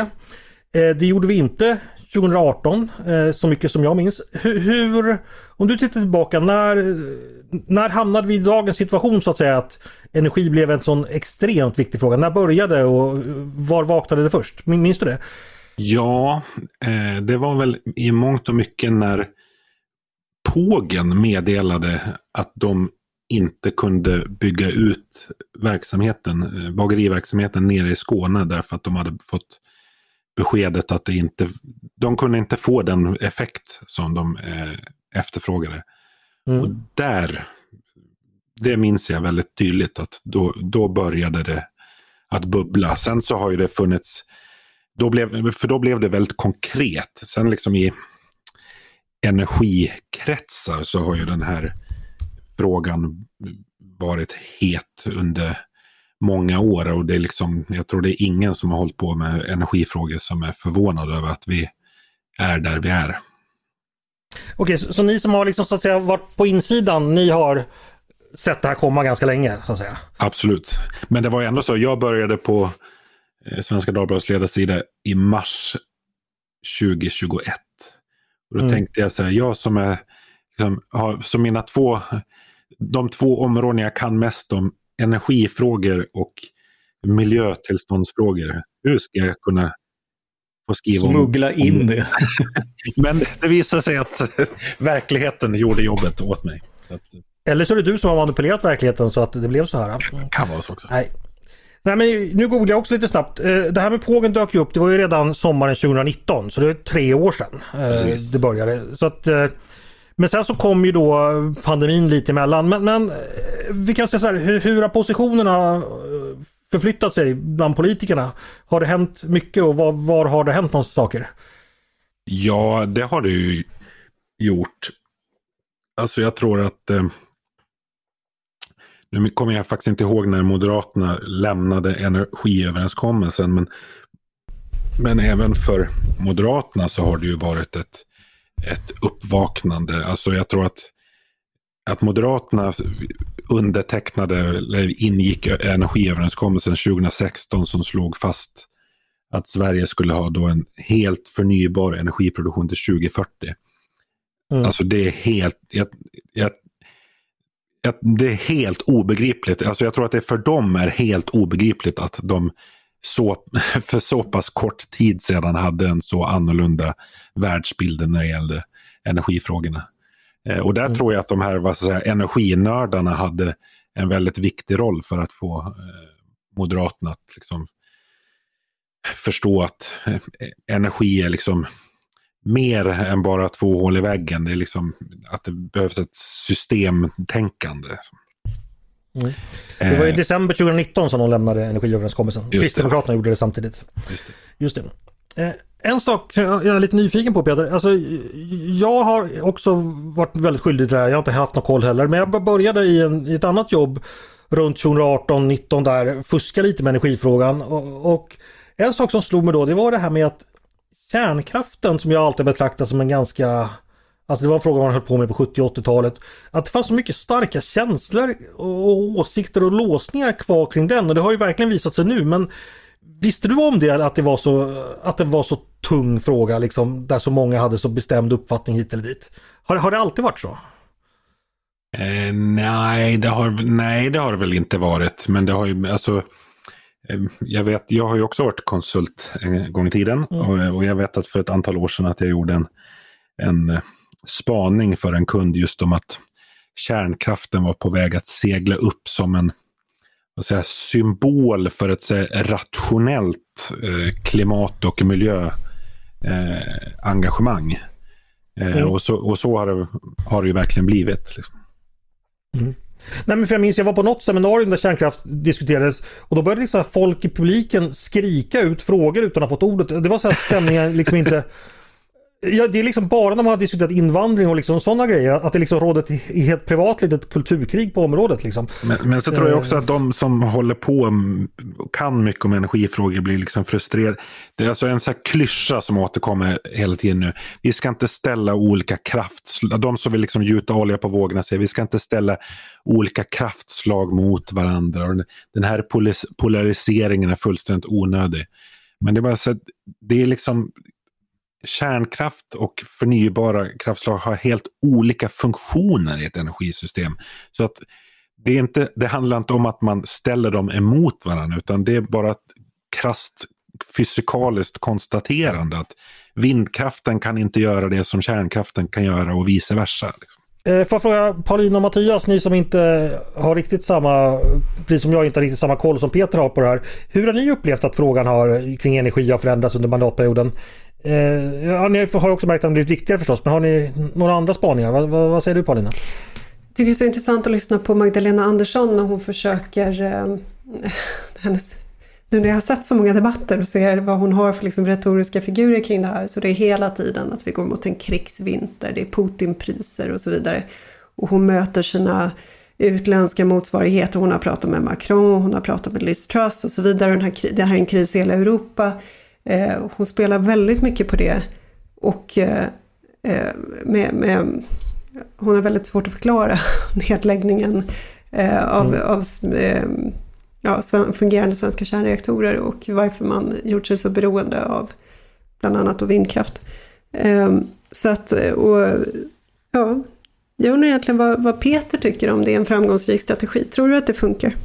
Eh, det gjorde vi inte 2018 eh, så mycket som jag minns. Hur, hur, om du tittar tillbaka, när, när hamnade vi i dagens situation så att säga att energi blev en sån extremt viktig fråga? När började och var vaknade det först? Minns du det? Ja, eh, det var väl i mångt och mycket när Pågen meddelade att de inte kunde bygga ut verksamheten, eh, bageriverksamheten nere i Skåne därför att de hade fått beskedet att det inte, de kunde inte få den effekt som de eh, efterfrågade. Mm. Och där, det minns jag väldigt tydligt att då, då började det att bubbla. Sen så har ju det funnits, då blev, för då blev det väldigt konkret. Sen liksom i energikretsar så har ju den här frågan varit het under många år och det är liksom, jag tror det är ingen som har hållit på med energifrågor som är förvånad över att vi är där vi är. Okej, så, så ni som har liksom så att säga varit på insidan, ni har sett det här komma ganska länge så att säga? Absolut. Men det var ju ändå så, jag började på eh, Svenska Dagbladets ledarsida i mars 2021. Och då mm. tänkte jag så här, jag som är, liksom, har, som mina två, de två områden jag kan mest om, energifrågor och miljötillståndsfrågor. Hur ska jag kunna få skriva Smuggla om, in det. Men det visade sig att verkligheten gjorde jobbet åt mig. Att, Eller så är det du som har manipulerat verkligheten så att det blev så här. Det kan vara så också. Nej. Nej men nu googlar jag också lite snabbt. Eh, det här med pågen dök ju upp, det var ju redan sommaren 2019 så det är tre år sedan eh, Precis. det började. Så att, eh, men sen så kom ju då pandemin lite emellan. Men, men eh, vi kan säga så här, hur, hur har positionerna eh, förflyttat sig bland politikerna? Har det hänt mycket och var, var har det hänt några saker? Ja, det har det ju gjort. Alltså jag tror att eh, nu kommer jag faktiskt inte ihåg när Moderaterna lämnade energiöverenskommelsen. Men, men även för Moderaterna så har det ju varit ett, ett uppvaknande. Alltså jag tror att, att Moderaterna undertecknade, eller ingick energiöverenskommelsen 2016 som slog fast att Sverige skulle ha då en helt förnybar energiproduktion till 2040. Mm. Alltså det är helt, jag, jag, det är helt obegripligt. Alltså jag tror att det för dem är helt obegripligt att de så, för så pass kort tid sedan hade en så annorlunda världsbild när det gällde energifrågorna. Eh, och där mm. tror jag att de här vad ska säga, energinördarna hade en väldigt viktig roll för att få eh, Moderaterna att liksom förstå att eh, energi är liksom mer än bara två hål i väggen. Det är liksom att det behövs ett systemtänkande. Mm. Det var i december 2019 som de lämnade energiöverenskommelsen. Kristdemokraterna gjorde det samtidigt. Just det. Just det. En sak jag är lite nyfiken på Peter. Alltså, jag har också varit väldigt skyldig till det här. Jag har inte haft någon koll heller. Men jag började i, en, i ett annat jobb runt 2018-19 där. Fuska lite med energifrågan. Och, och, en sak som slog mig då det var det här med att kärnkraften som jag alltid betraktat som en ganska Alltså det var en fråga man höll på med på 70 80-talet. Att det fanns så mycket starka känslor och åsikter och låsningar kvar kring den och det har ju verkligen visat sig nu men Visste du om det att det var så, att det var så tung fråga liksom där så många hade så bestämd uppfattning hit eller dit? Har, har det alltid varit så? Eh, nej, det har, nej, det har det väl inte varit. Men det har ju, alltså, eh, jag vet, jag har ju också varit konsult en gång i tiden. Mm. Och, och, jag vet att för ett antal år sedan att jag gjorde en, en spaning för en kund just om att kärnkraften var på väg att segla upp som en säga, symbol för ett säga, rationellt eh, klimat och miljöengagemang. Eh, mm. och, så, och så har det, har det ju verkligen blivit. Liksom. Mm. Nej men för jag minns jag var på något seminarium där kärnkraft diskuterades och då började liksom folk i publiken skrika ut frågor utan att ha fått ordet. Det var så här stämningar liksom inte Ja, det är liksom bara när man har diskuterat invandring och liksom sådana grejer. Att det liksom råder ett helt privat litet kulturkrig på området. Liksom. Men, men så tror jag också att de som håller på och kan mycket om energifrågor blir liksom frustrerade. Det är alltså en sån här klyscha som återkommer hela tiden nu. Vi ska inte ställa olika kraftslag. De som vill liksom gjuta olja på vågorna säger vi ska inte ställa olika kraftslag mot varandra. Den här polariseringen är fullständigt onödig. Men det är bara så att det är liksom kärnkraft och förnybara kraftslag har helt olika funktioner i ett energisystem. Så att det, är inte, det handlar inte om att man ställer dem emot varandra utan det är bara ett krasst fysikaliskt konstaterande att vindkraften kan inte göra det som kärnkraften kan göra och vice versa. Liksom. Eh, får jag fråga Paulina och Mattias, ni som inte har riktigt samma, precis som jag inte har riktigt samma koll som Peter har på det här. Hur har ni upplevt att frågan har, kring energi har förändrats under mandatperioden? Eh, ja, ni har också märkt att de blivit viktigare förstås, men har ni några andra spaningar? Vad, va, vad säger du Paulina? Jag tycker det är så intressant att lyssna på Magdalena Andersson när hon försöker eh, hennes, nu när jag har sett så många debatter och ser vad hon har för liksom retoriska figurer kring det här så det är hela tiden att vi går mot en krigsvinter, det är Putinpriser och så vidare. Och hon möter sina utländska motsvarigheter. Hon har pratat med Macron, hon har pratat med Liz Truss och så vidare. Den här, det här är en kris i hela Europa. Eh, hon spelar väldigt mycket på det. Och eh, eh med, med, hon har väldigt svårt att förklara nedläggningen eh, av, mm. av eh, ja, fungerande svenska kärnreaktorer och varför man gjort sig så beroende av bland annat vindkraft. Eh, så att, och, ja, jag undrar egentligen vad, vad Peter tycker om det är en framgångsrik strategi. Tror du att det funkar?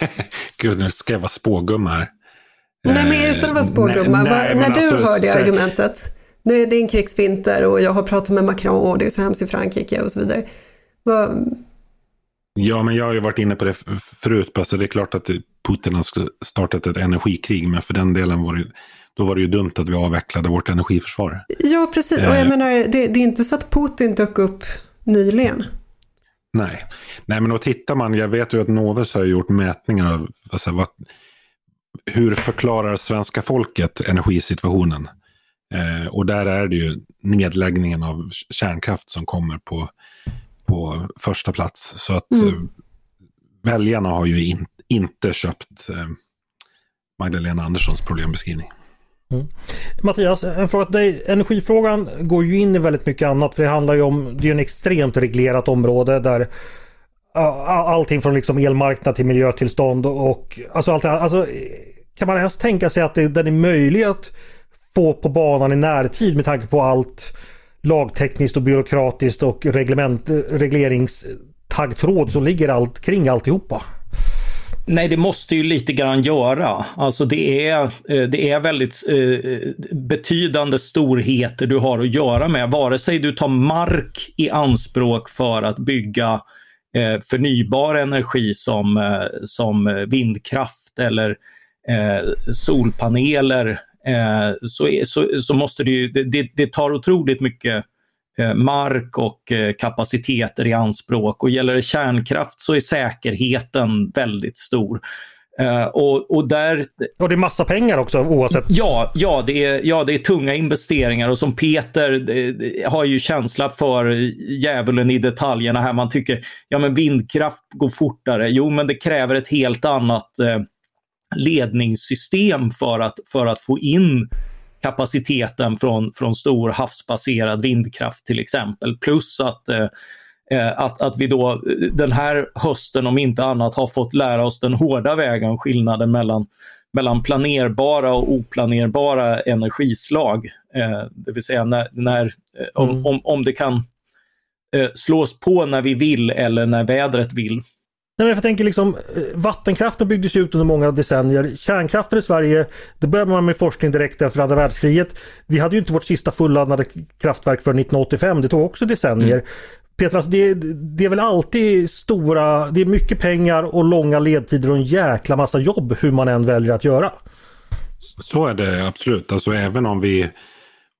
Gud, nu ska jag vara spågumma här. Nej, men utan att vara spågumma. När du alltså, hör det argumentet. Nu är det en krigsvinter och jag har pratat med Macron och det är så hemskt i Frankrike och så vidare. Vad... Ja, men jag har ju varit inne på det förut. Alltså det är klart att Putin har startat ett energikrig, men för den delen var det då var det ju dumt att vi avvecklade vårt energiförsvar. Ja, precis. Och jag eh. menar, det, det, är inte så att Putin dök upp nyligen. Nej, Nej men då tittar man, jag vet ju att Novus har gjort mätningar av alltså, vad, hur förklarar svenska folket energisituationen? Eh, och där är det ju nedläggningen av kärnkraft som kommer på, på första plats. Så att mm. eh, väljarna har ju in, inte köpt eh, Magdalena Anderssons problembeskrivning. Mm. Mattias, en fråga till dig. Energifrågan går ju in i väldigt mycket annat för det handlar ju om, det är en extremt reglerat område där allting från liksom elmarknad till miljötillstånd och alltså allt alltså, kan man ens tänka sig att det, den är möjlig att få på banan i närtid med tanke på allt lagtekniskt och byråkratiskt och reglement, regleringstaggtråd som ligger allt kring alltihopa? Nej, det måste ju lite grann göra. Alltså det är, eh, det är väldigt eh, betydande storheter du har att göra med. Vare sig du tar mark i anspråk för att bygga eh, förnybar energi som, som vindkraft eller solpaneler så, så, så måste det ju, det, det tar otroligt mycket Eh, mark och eh, kapaciteter i anspråk. Och gäller det kärnkraft så är säkerheten väldigt stor. Uh, och, och, där... och det är massa pengar också oavsett. Ja, ja, det är, ja, det är tunga investeringar och som Peter det, har ju känsla för djävulen i detaljerna här. Man tycker, ja men vindkraft går fortare. Jo, men det kräver ett helt annat eh, ledningssystem för att, för att få in kapaciteten från, från stor havsbaserad vindkraft till exempel. Plus att eh, eh, att, att vi då eh, den här hösten om inte annat har fått lära oss den hårda vägen, skillnaden mellan, mellan planerbara och oplanerbara energislag. Eh, det vill säga när, när eh, mm. om, om, om det kan eh, slås på när vi vill eller när vädret vill. Nej, men jag tänker liksom, eh, vattenkraften byggdes ut under många decennier. Kärnkraften i Sverige, det började man med forskning direkt efter andra världskriget. Vi hade ju inte vårt sista fulladdade kraftverk för 1985, det tog också decennier. Mm. Petras, det, det, är väl alltid stora, det är mycket pengar och långa ledtider och en jäkla massa jobb hur man än väljer att göra. Så är det absolut, alltså även om vi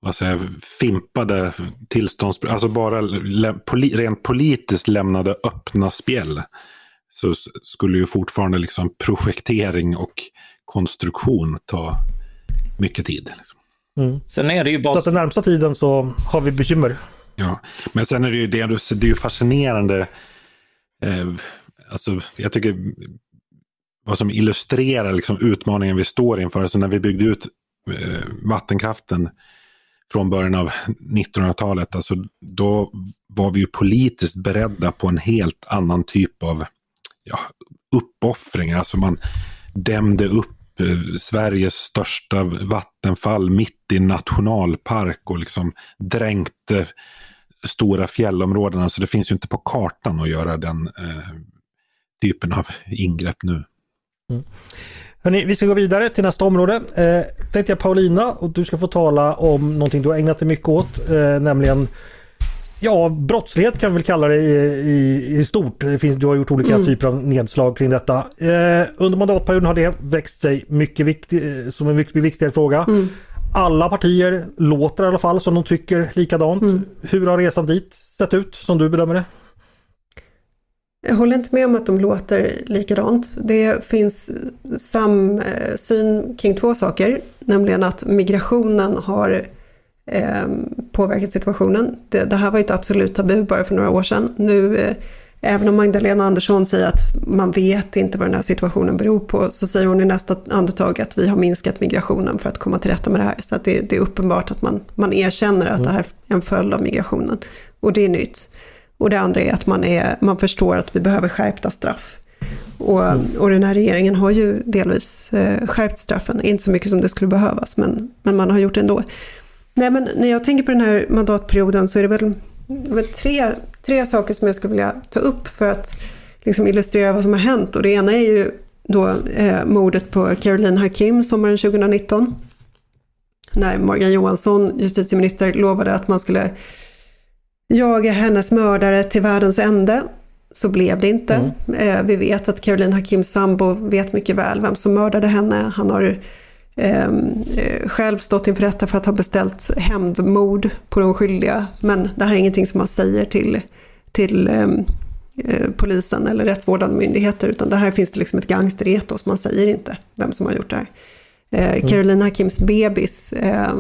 vad säger, fimpade tillstånds... Alltså bara rent politiskt lämnade öppna spjäll så skulle ju fortfarande liksom projektering och konstruktion ta mycket tid. Liksom. Mm. Sen är det ju bara... Så att den närmsta tiden så har vi bekymmer. Ja, men sen är det ju, det, det är ju fascinerande. Eh, alltså, jag tycker vad som illustrerar liksom utmaningen vi står inför. Alltså när vi byggde ut eh, vattenkraften från början av 1900-talet, alltså då var vi ju politiskt beredda på en helt annan typ av ja, uppoffringar. Alltså man dämde upp eh, Sveriges största vattenfall mitt i nationalpark och liksom dränkte stora fjällområden. Alltså det finns ju inte på kartan att göra den eh, typen av ingrepp nu. Mm. Hörrni, vi ska gå vidare till nästa område. Eh, tänkte jag Paulina och du ska få tala om någonting du har ägnat dig mycket åt, eh, nämligen Ja, brottslighet kan vi väl kalla det i, i, i stort. Finns, du har gjort olika mm. typer av nedslag kring detta. Eh, under mandatperioden har det växt sig mycket viktig, eh, som en mycket viktigare fråga. Mm. Alla partier låter i alla fall som de tycker likadant. Mm. Hur har resan dit sett ut som du bedömer det? Jag håller inte med om att de låter likadant. Det finns samsyn kring två saker, nämligen att migrationen har eh, påverkat situationen. Det, det, här var ju ett absolut tabu bara för några år sedan. Nu, eh, även om Magdalena Andersson säger att man vet inte vad den här situationen beror på, så säger hon i nästa andetag att vi har minskat migrationen för att komma till rätta med det här. Så att det, det är uppenbart att man, man erkänner att det här är en följd av migrationen. Och det är nytt. Och det andra är att man, är, man förstår att vi behöver skärpta straff. Och, och den här regeringen har ju delvis eh, skärpt straffen, inte så mycket som det skulle behövas, men, men man har gjort det ändå. Nej, men när jag tänker på den här mandatperioden så är det väl, väl tre, tre saker som jag skulle vilja ta upp för att liksom illustrera vad som har hänt. Och det ena är ju då eh, mordet på Caroline Hakim sommaren 2019. När Morgan Johansson, justitieminister, lovade att man skulle jaga hennes mördare till världens ände. Så blev det inte. Mm. Eh, vi vet att Caroline Hakims sambo vet mycket väl vem som mördade henne. Han har eh, själv stått inför rätta för att ha beställt hämndmord på de skyldiga. Men det här är ingenting som man säger till, till ehm, eh, polisen eller rättsvårdande myndigheter. Utan det här finns det liksom ett gangsteretos. Man säger inte vem som har gjort det här. Eh, mm. Caroline Hakims bebis eh,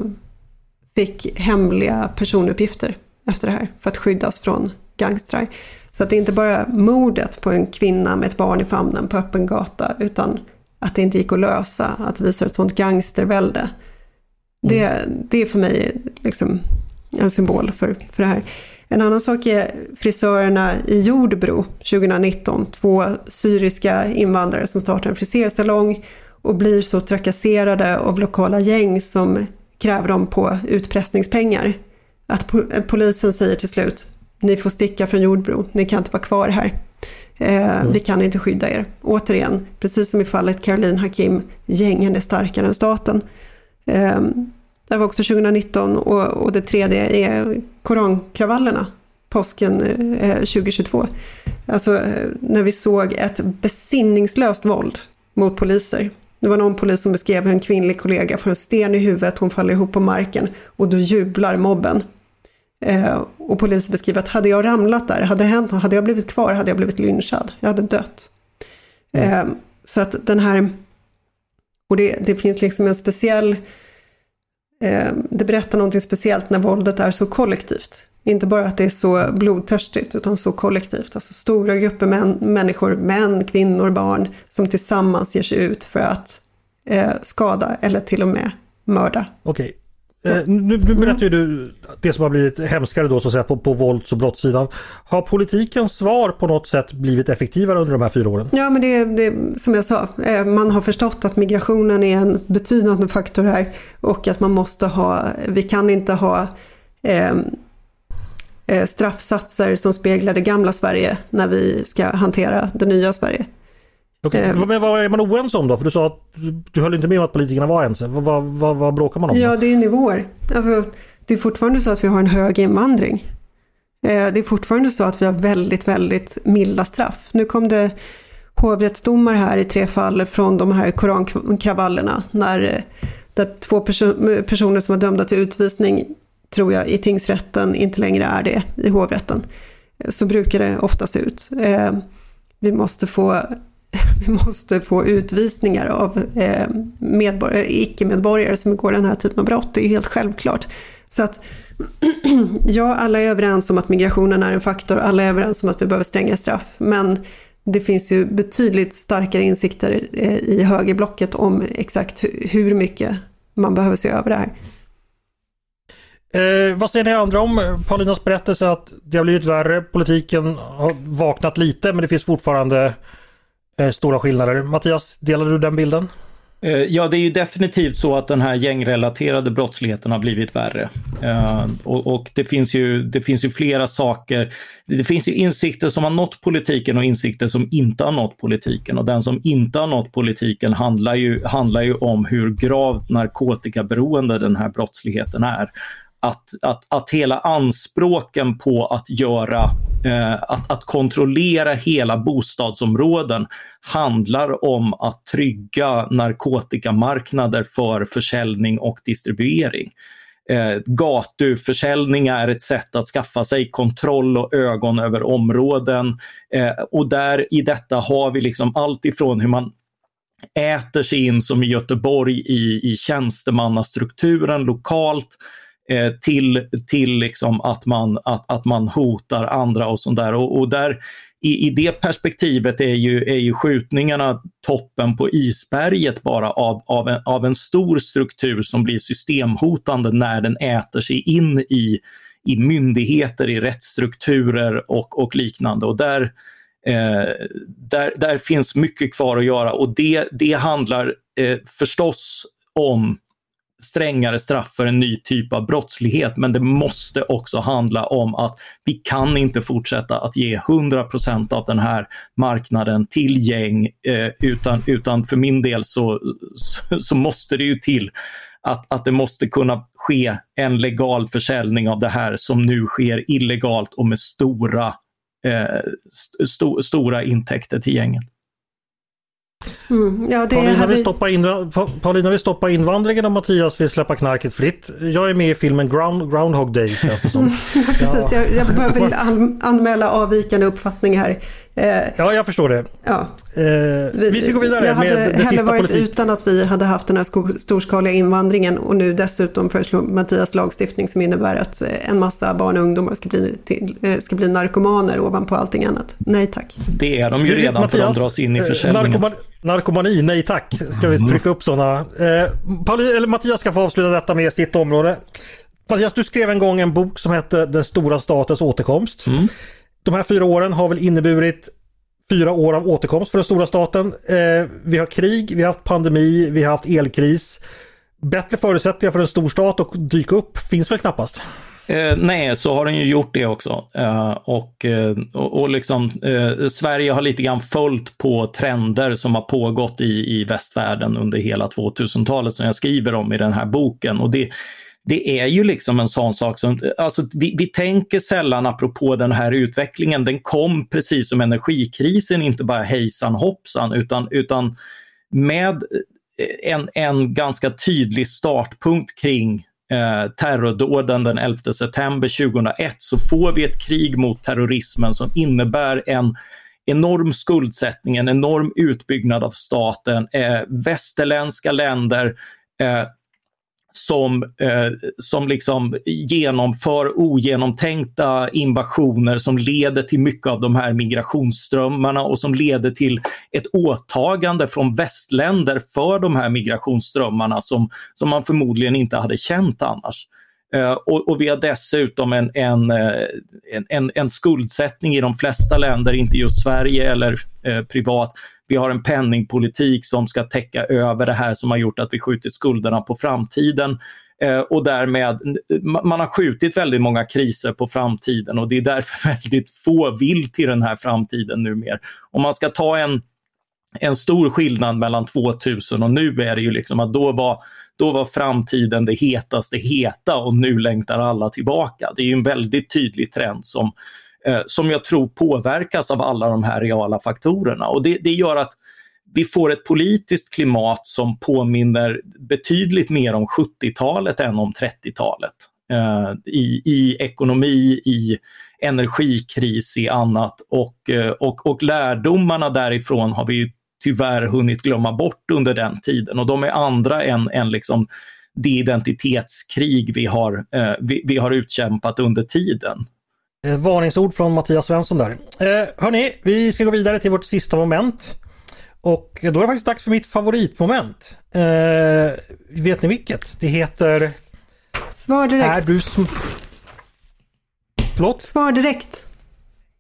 fick hemliga personuppgifter efter det här för att skyddas från gangstrar. Så att det är inte bara mordet på en kvinna med ett barn i famnen på öppen gata utan att det inte gick att lösa, att visa ett sånt gangstervälde. Mm. Det, det är för mig liksom en symbol för, för det här. En annan sak är frisörerna i Jordbro 2019. Två syriska invandrare som startar en frisersalong och blir så trakasserade av lokala gäng som kräver dem på utpressningspengar. Att polisen säger till slut, ni får sticka från Jordbro, ni kan inte vara kvar här. Eh, mm. Vi kan inte skydda er. Återigen, precis som i fallet Caroline Hakim, gängen är starkare än staten. Eh, det var också 2019 och, och det tredje är korankravallerna, påsken eh, 2022. Alltså eh, när vi såg ett besinningslöst våld mot poliser. Det var någon polis som beskrev hur en kvinnlig kollega får en sten i huvudet, hon faller ihop på marken och då jublar mobben. Eh, och polisen beskriver att hade jag ramlat där, hade det hänt hade jag blivit kvar, hade jag blivit lynchad. Jag hade dött. Mm. Eh, så att den här, och det, det finns liksom en speciell, eh, det berättar någonting speciellt när våldet är så kollektivt. Inte bara att det är så blodtörstigt, utan så kollektivt. Alltså stora grupper män, människor, män, kvinnor, barn, som tillsammans ger sig ut för att eh, skada eller till och med mörda. Okej, Eh, nu, nu berättar ju du det som har blivit hemskare då så att säga på, på vålds och brottssidan. Har politikens svar på något sätt blivit effektivare under de här fyra åren? Ja men det är som jag sa, eh, man har förstått att migrationen är en betydande faktor här och att man måste ha, vi kan inte ha eh, eh straffsatser som speglar det gamla Sverige när vi ska hantera det nya Sverige. Okay. Eh, men vad är man oense om då? För du sa att du höll inte med om att politikerna var ense. Vad, vad, vad, bråkar man om? Ja, det är nivåer. Alltså, det är fortfarande så att vi har en hög invandring. Eh, det är fortfarande så att vi har väldigt, väldigt milda straff. Nu kom det hovrättsdomar här i tre fall från de här korankravallerna. När, där två perso personer som var dömda till utvisning, tror jag, i tingsrätten inte längre är det i hovrätten. Så brukar det ofta se ut. Eh, vi måste få vi måste få utvisningar av eh, Medborgare, icke-medborgare som begår den här typen av brott. Det är helt självklart. Så att ja, alla är överens om att migrationen är en faktor, alla är överens om att vi behöver stränga straff. Men det finns ju betydligt starkare insikter eh, i högerblocket om exakt hur mycket man behöver se över det här. Eh, vad säger ni andra om Paulinas berättelse att det har blivit värre, politiken har vaknat lite men det finns fortfarande Eh, stora skillnader. Mattias, delar du den bilden? Eh, ja, det är ju definitivt så att den här gängrelaterade brottsligheten har blivit värre. Eh, och, och, det, finns ju, det finns ju flera saker. Det finns ju insikter som har nått politiken och insikter som inte har nått politiken. Och den som inte har nått politiken handlar ju, handlar ju om hur gravt narkotikaberoende den här brottsligheten är att, att, att hela anspråken på att göra, eh, att, att kontrollera hela bostadsområden handlar om att trygga narkotikamarknader för försäljning och distribuering. Eh, gatuförsäljning är ett sätt att skaffa sig kontroll och ögon över områden. Eh, och där i detta har vi liksom allt ifrån hur man äter sig in som i Göteborg i, i tjänstemannastrukturen lokalt eh, till, till liksom att, man, att, att man hotar andra och sånt där. Och, och där i, i det perspektivet är ju, är ju skjutningarna toppen på isberget bara av, av, en, av en stor struktur som blir systemhotande när den äter sig in i, i myndigheter, i rättsstrukturer och, och liknande. Och där, eh, där, där finns mycket kvar att göra och det, det handlar eh, förstås om strängare straff för en ny typ av brottslighet. Men det måste också handla om att vi kan inte fortsätta att ge 100% av den här marknaden till gäng, eh, utan, utan för min del så, så, så måste det ju till att, att det måste kunna ske en legal försäljning av det här som nu sker illegalt och med stora, eh, st stora intäkter till gänget. Mm, ja, Paulina, vill stoppa in, Paulina vill stoppa invandringen och Mattias vill släppa knarket fritt. Jag är med i filmen Ground, Groundhog Day känns det som. Precis, jag, jag behöver an, anmäla avvikande uppfattning här. Eh, ja, jag förstår det. Ja. Eh, vi, vi ska gå vidare med det sista varit politik. utan att vi hade haft den här storskaliga invandringen och nu dessutom föreslår Mattias lagstiftning som innebär att eh, en massa barn och ungdomar ska bli, till, ska bli narkomaner ovanpå allting annat. Nej tack. Det är de ju redan Mattias, för de dras in i försäljningen. Narkoman, narkomani, nej tack. Ska vi mm. trycka upp sådana. Eh, Mattias ska få avsluta detta med sitt område. Mattias, du skrev en gång en bok som hette Den stora statens återkomst. Mm de här fyra åren har väl inneburit fyra år av återkomst för den stora staten. Eh, vi har krig, vi har haft pandemi, vi har haft elkris. Bättre förutsättningar för en stor stat att dyka upp finns väl knappast? Eh, nej, så har den ju gjort det också. Eh, och, eh, och, liksom, eh, Sverige har lite grann följt på trender som har pågått i, i västvärlden under hela 2000-talet som jag skriver om i den här boken. Och det, det är ju liksom en sån sak som, alltså vi, vi tänker sällan apropå den här utvecklingen, den kom precis som energikrisen, inte bara hejsan hoppsan, utan, utan med eh, en, en ganska tydlig startpunkt kring eh, terrordåden den 11 september 2001 så får vi ett krig mot terrorismen som innebär en enorm skuldsättning, en enorm utbyggnad av staten. Eh, västerländska länder eh, som, eh, som liksom genomför ogenomtänkta invasioner som leder till mycket av de här migrationsströmmarna och som leder till ett åtagande från västländer för de här migrationsströmmarna som, som man förmodligen inte hade känt annars. Uh, och, och, vi har dessutom en, eh, en, en, en, skuldsättning i de flesta länder, inte just Sverige eller uh, privat, vi har en penningpolitik som ska täcka över det här som har gjort att vi skjutit skulderna på framtiden. Eh, och därmed, man har skjutit väldigt många kriser på framtiden och det är därför väldigt få vill till den här framtiden numera. Om man ska ta en, en stor skillnad mellan 2000 och nu är det ju liksom att då var, då var framtiden det hetaste heta och nu längtar alla tillbaka. Det är en väldigt tydlig trend som, eh, som jag tror påverkas av alla de här reala faktorerna. Och det, det gör att vi får ett politiskt klimat som påminner betydligt mer om 70-talet än om 30-talet. Eh, i, I ekonomi, i energikris, i annat. Och, eh, och, och lärdomarna därifrån har vi tyvärr hunnit glömma bort under den tiden och de är andra än, än liksom det identitetskrig vi har, eh, vi, vi har utkämpat under tiden. Eh, varningsord från Mattias Svensson där. Eh, hörni, vi ska gå vidare till vårt sista moment. Och då är det faktiskt dags för mitt favoritmoment. Eh, vet ni vilket? Det heter... Svar direkt. Är du sm... Förlåt? Svar direkt.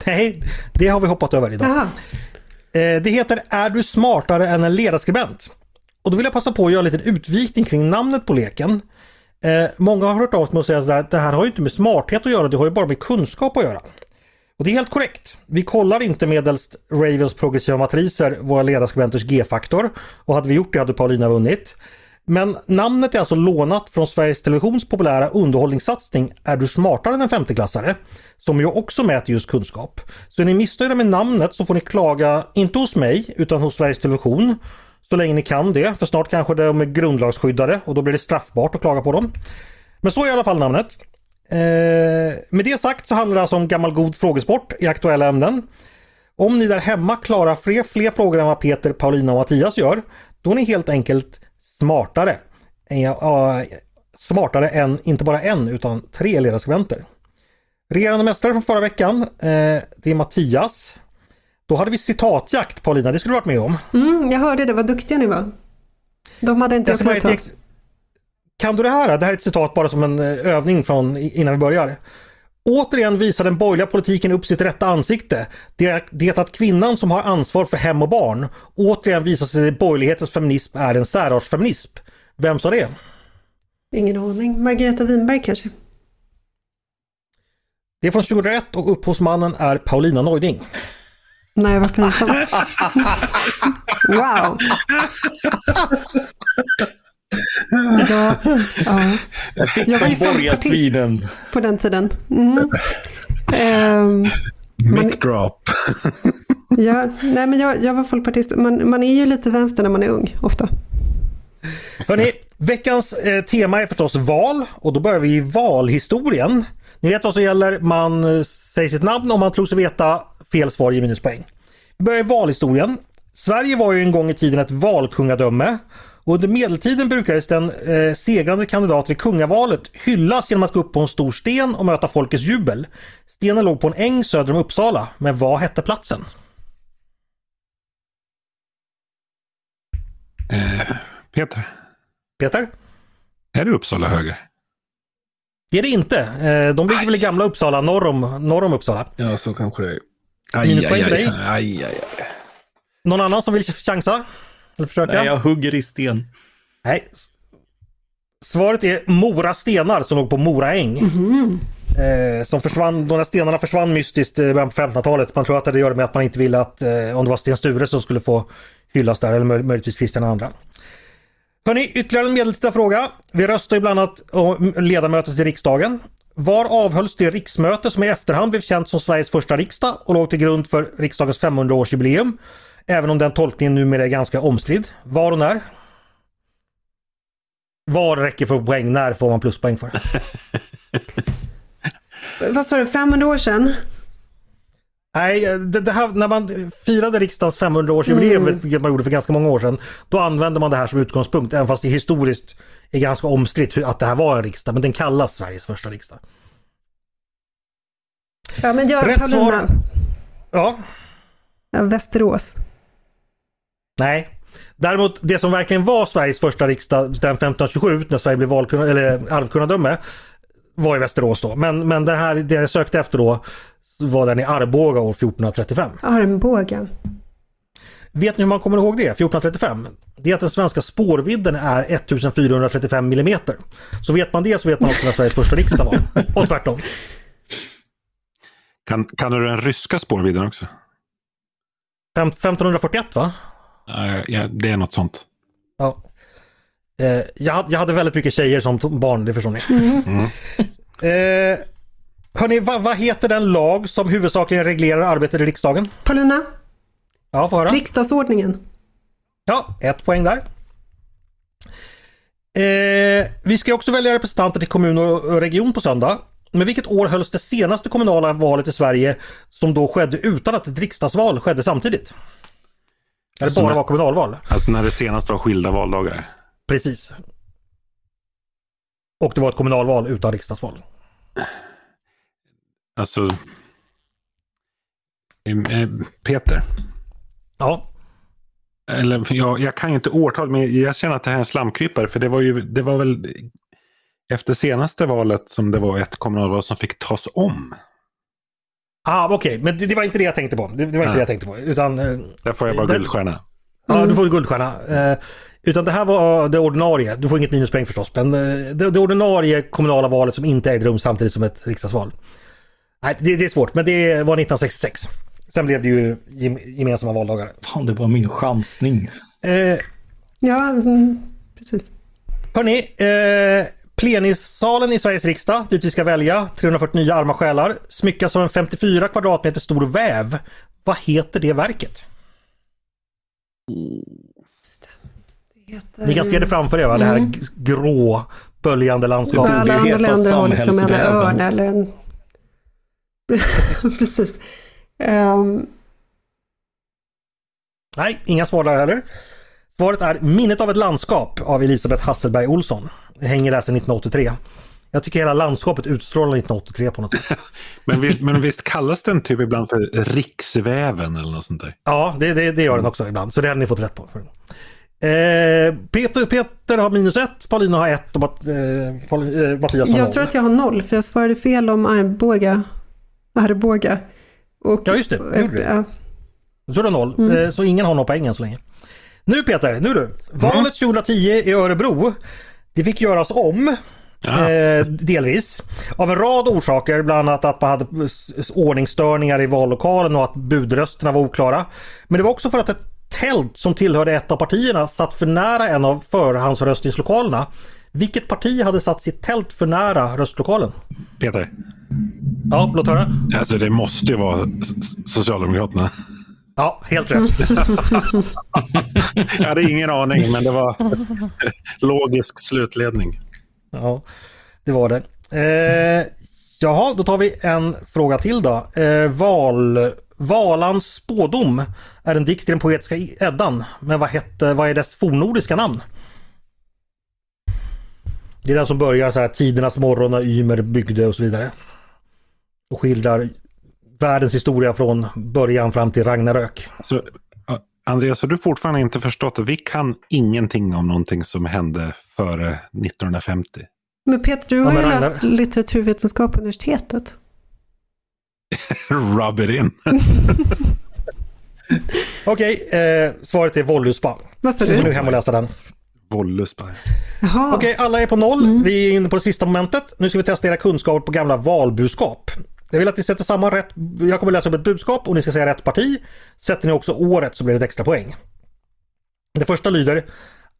Nej, det har vi hoppat över idag. Eh, det heter Är du smartare än en ledarskribent? Och då vill jag passa på att göra en liten utvikning kring namnet på leken. Eh, många har hört av sig och säga att det här har ju inte med smarthet att göra, det har ju bara med kunskap att göra. Och det är helt korrekt. Vi kollar inte medelst Ravens progressiva matriser våra ledarskribenters G-faktor. Och hade vi gjort det hade Paulina vunnit. Men namnet är alltså lånat från Sveriges Televisions populära underhållningssatsning Är du smartare än en femteklassare? Som ju också mäter just kunskap. Så är ni missnöjda med namnet så får ni klaga, inte hos mig, utan hos Sveriges Television. Så länge ni kan det, för snart kanske de är grundlagsskyddade och då blir det straffbart att klaga på dem. Men så är i alla fall namnet. Eh, med det sagt så handlar det alltså om gammal god frågesport i aktuella ämnen. Om ni där hemma klarar fler, fler frågor än vad Peter, Paulina och Mattias gör, då är ni helt enkelt smartare. Eh, smartare än inte bara en utan tre ledarskribenter. Regerande mästare från förra veckan, eh, det är Mattias. Då hade vi citatjakt Paulina, det skulle du varit med om. Mm, jag hörde det, vad duktiga ni var. De hade inte Jag jag kunnat ta. kan du det här? Det här är ett citat bara som en eh, övning från innan vi börjar. Återigen visar den borgerliga politiken upp sitt rätta ansikte. Det är det att kvinnan som har ansvar för hem och barn. Återigen visar sig borgerlighetens feminism är en särartsfeminism. Vem sa det? Ingen aning. Margareta Winberg kanske? Det är från 2001 och upphovsmannen är Paulina Neuding. Nej, vad pinsamt. wow! Ja, ja. Jag var ju borgarsvinen. på den tiden. Mm. Ehm, Mic drop. ja, nej, men jag, jag var folkpartist. Man, man är ju lite vänster när man är ung, ofta. Hörrni, veckans eh, tema är förstås val och då börjar vi i valhistorien. Ni vet vad som gäller, man eh, säger sitt namn om man tror sig veta fel svar ger minuspoäng. Vi börjar i valhistorien. Sverige var ju en gång i tiden ett valkungadöme och under medeltiden brukades den eh, segrande kandidaten i kungavalet hyllas genom att gå upp på en stor sten och möta folkets jubel. Stenen låg på en äng söder om Uppsala, men vad hette platsen? Eh, Peter, Peter? är det Uppsala höger? Det är det inte. Eh, de ligger väl i gamla Uppsala, norr om, norr om Uppsala. Ja, så kanske det är. Minuspoäng för dig. aj, aj, aj. Någon annan som vill chansa? Eller försöka? Nej, jag hugger i sten. Nej. Svaret är Mora stenar som låg på Mora äng. Eh, som försvann, de där stenarna försvann mystiskt i början på 1500-talet. Man tror att det göra med att man inte ville att, eh, om det var Sten Sture som skulle få hyllas där, eller möj- möjligtvis Kristian II. Hörni, ytterligare en medeltida fråga. Vi röstar ju bland annat om ledamöter till riksdagen. Var avhölls det riksmöte som i efterhand blev känt som Sveriges första riksdag och låg till grund för riksdagens 500-årsjubileum? Även om den tolkningen numera är ganska omstridd. Var och när? Var räcker för poäng? När får man pluspoäng för? Vad sa du, 500 år sedan? Nej, det, det här, när man firade riksdagens 500-årsjubileum, vilket man gjorde för ganska många år sedan, då använde man det här som utgångspunkt, även fast det historiskt är ganska omstritt att det här var en riksdag, men den kallas Sveriges första riksdag. Ja, men jag, Rätt Paulina. svar. Ja, Ja, Västerås. nej. Däremot det som verkligen var Sveriges första riksdag den 1527 när Sverige blev valkunna, eller arvkungadöme var i Västerås då. Men, men det här, det jag sökte efter då var den i Arboga år 1435. Armbåga. Vet ni hur man kommer ihåg det? 1435? Det är att den svenska spårvidden är 1435 millimeter. Så vet man det så vet man också när Sveriges första riksdag var. Och tvärtom. Kan, kan du den ryska spårvidden också? Fem- 1541 va? Eh, ja, det är något sånt. Ja. Eh, jag, hade- jag hade väldigt mycket tjejer som barn, det förstår ni. Eh, hörni, vad, vad heter den lag som huvudsakligen reglerar arbetet i riksdagen? Paulina, Ja, få höra. riksdagsordningen. Ja, ett poäng där. Eh, vi ska också välja representanter till kommun och region på söndag. Men vilket år hölls det senaste kommunala valet i Sverige som då skedde utan att ett riksdagsval skedde samtidigt? Eller Alltså bara när- var kommunalval? Alltså när det senast var skilda valdagar. Precis. Och det var ett kommunalval utan riksdagsval. Alltså... Peter. Ja, Eller jag, jag kan ju inte årtal, men jag känner att det här är en slamkrypare. För det var ju, det var väl efter senaste valet som det var ett kommunalval som fick tas om. ah, okej, men det, det var inte det jag tänkte på. Det, det var inte det jag tänkte på. Utan, eh, Där får jag bara guldstjärna. Ja, du får guldstjärna. Eh, utan det här var det ordinarie. Du får inget minuspoäng förstås. Men eh, det, det ordinarie kommunala valet som inte ägde rum samtidigt som ett riksdagsval. Nej, det, det är svårt, men det var 1966. Sen blev det ju gem, gemensamma valdagar. Fan, det var min chansning. Eh, Ja, mm, precis. hörni, eh, plenissalen i Sveriges riksdag, dit vi ska välja 349 arma själar, smyckas av en 54 kvadratmeter stor väv. Vad heter det verket? Det heter... Ni kan se det framför er, va? det här g- grå böljande landskapet. Alla andra länder har liksom en örn eller en... precis. Ehm, Nej, inga svar där heller. Svaret är Minnet av ett landskap av Elisabeth Hasselberg Olsson. hänger där sedan 1983. Jag tycker hela landskapet utstrålar 1983 på något sätt. Men visst, men visst kallas den typ ibland för riksväven eller något sånt där? Ja, det, det, det gör den också ibland. Så det hade ni fått rätt på. Eh, Peter, Peter har minus ett, Paulina har ett och Mat, eh, Paul, eh, Mattias har Jag noll. tror att jag har noll, för jag svarade fel om Arboga. Arboga. Och, Ja, just det. Det gjorde du. Ja. Så är det noll. Mm. Eh, Så ingen har någon poäng än så länge. Nu Peter, nu du. Valet 2010 i Örebro. Det fick göras om. Ja. Eh, delvis. Av en rad orsaker, bland annat att man hade ordningsstörningar i vallokalen och att budrösterna var oklara. Men det var också för att ett tält som tillhörde ett av partierna satt för nära en av förhandsröstningslokalerna. Vilket parti hade satt sitt tält för nära röstlokalen? Peter, Ja, låt höra. alltså det måste ju vara Socialdemokraterna. Ja, helt rätt. Jag hade ingen aning, men det var logisk slutledning. Ja, det var det. Eh, jaha, då tar vi en fråga till då. Eh, val, Valans spådom är en dikt i den poetiska Eddan. Men vad, hette, vad är dess fornnordiska namn? Det är den som börjar så här tidernas morgon när Ymer byggde och så vidare. Och skildrar världens historia från början fram till Ragnarök. Så, Andreas, har du fortfarande inte förstått att vi kan ingenting om någonting som hände före 1950? Men Peter, du har Ja, ju Ragnar- läst litteraturvetenskap på universitetet. Rub it in. Okej, eh, svaret är Vålluspa. Vad sa Så nu du? hem och läsa den. Jaha. Okej, alla är på noll. Vi är inne på det sista momentet. Nu ska vi testa era kunskaper på gamla valbudskap. Jag vill att ni sätter samman rätt. Jag kommer läsa upp ett budskap och ni ska säga rätt parti. Sätter ni också året så blir det ett extra poäng. Det första lyder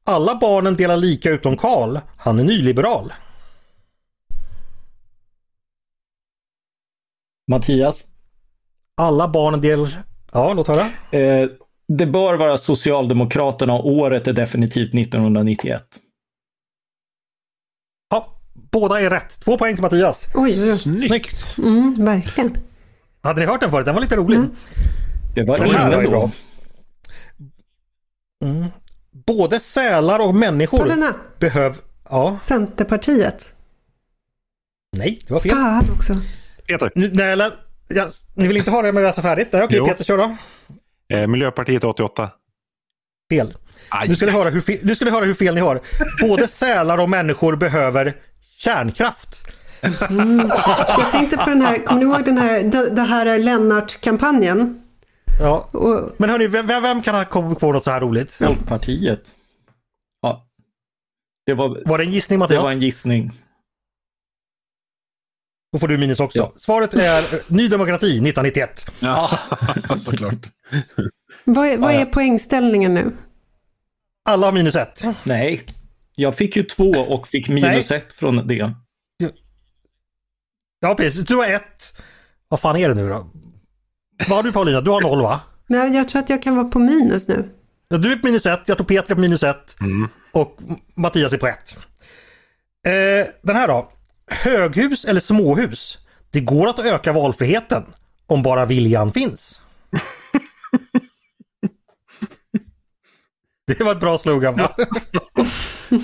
Alla barnen delar lika utom Karl. Han är nyliberal. Mattias, Alla barnen delar... Ja, låt höra. eh, det bör vara Socialdemokraterna och året är definitivt 1991. Båda är rätt. Två poäng till Mattias. Oj. Snyggt! Mm, verkligen. Hade ni hört den förut? Den var lite rolig. Det var Den här var ju bra. Mm. Både sälar och människor behöver... Ja, Centerpartiet. nej, det var fel. Fan också. Peter, Nu, jag lä- jag, ni vill inte ha det med att läsa färdigt? Nej, okej, Jo. Peter kör då. eh, Miljöpartiet 88. Fel. Aj, Nu ska, ni höra hur fel, nu ska ni höra hur fel ni har. Både sälar och människor behöver kärnkraft. Jag tänkte på den här, kommer ni ihåg den här, det, det här är Lennart-kampanjen? Ja. Och, Men hörni, vem, vem vem kan ha kommit på något så här roligt? Folkpartiet. Ja. Det var, Var det en gissning det Mattias? var en gissning. Då får du minus också. Ja. Svaret är Ny Demokrati 1991. Ja, såklart. vad är, vad Ja, är ja. poängställningen nu? Alla har minus ett. Nej. Jag fick ju två och fick minus ett från det. Ja, precis. Du har ett. Vad fan är det nu då? Vad har du Paulina? Du har noll va? Nej, jag tror att jag kan vara på minus nu. Ja, Du är på minus ett, jag tror Peter är på minus ett Mm. och Mattias är på ett. Eh, den här då. Höghus eller småhus? Det går att öka valfriheten om bara viljan finns. Det var ett bra slogan. va?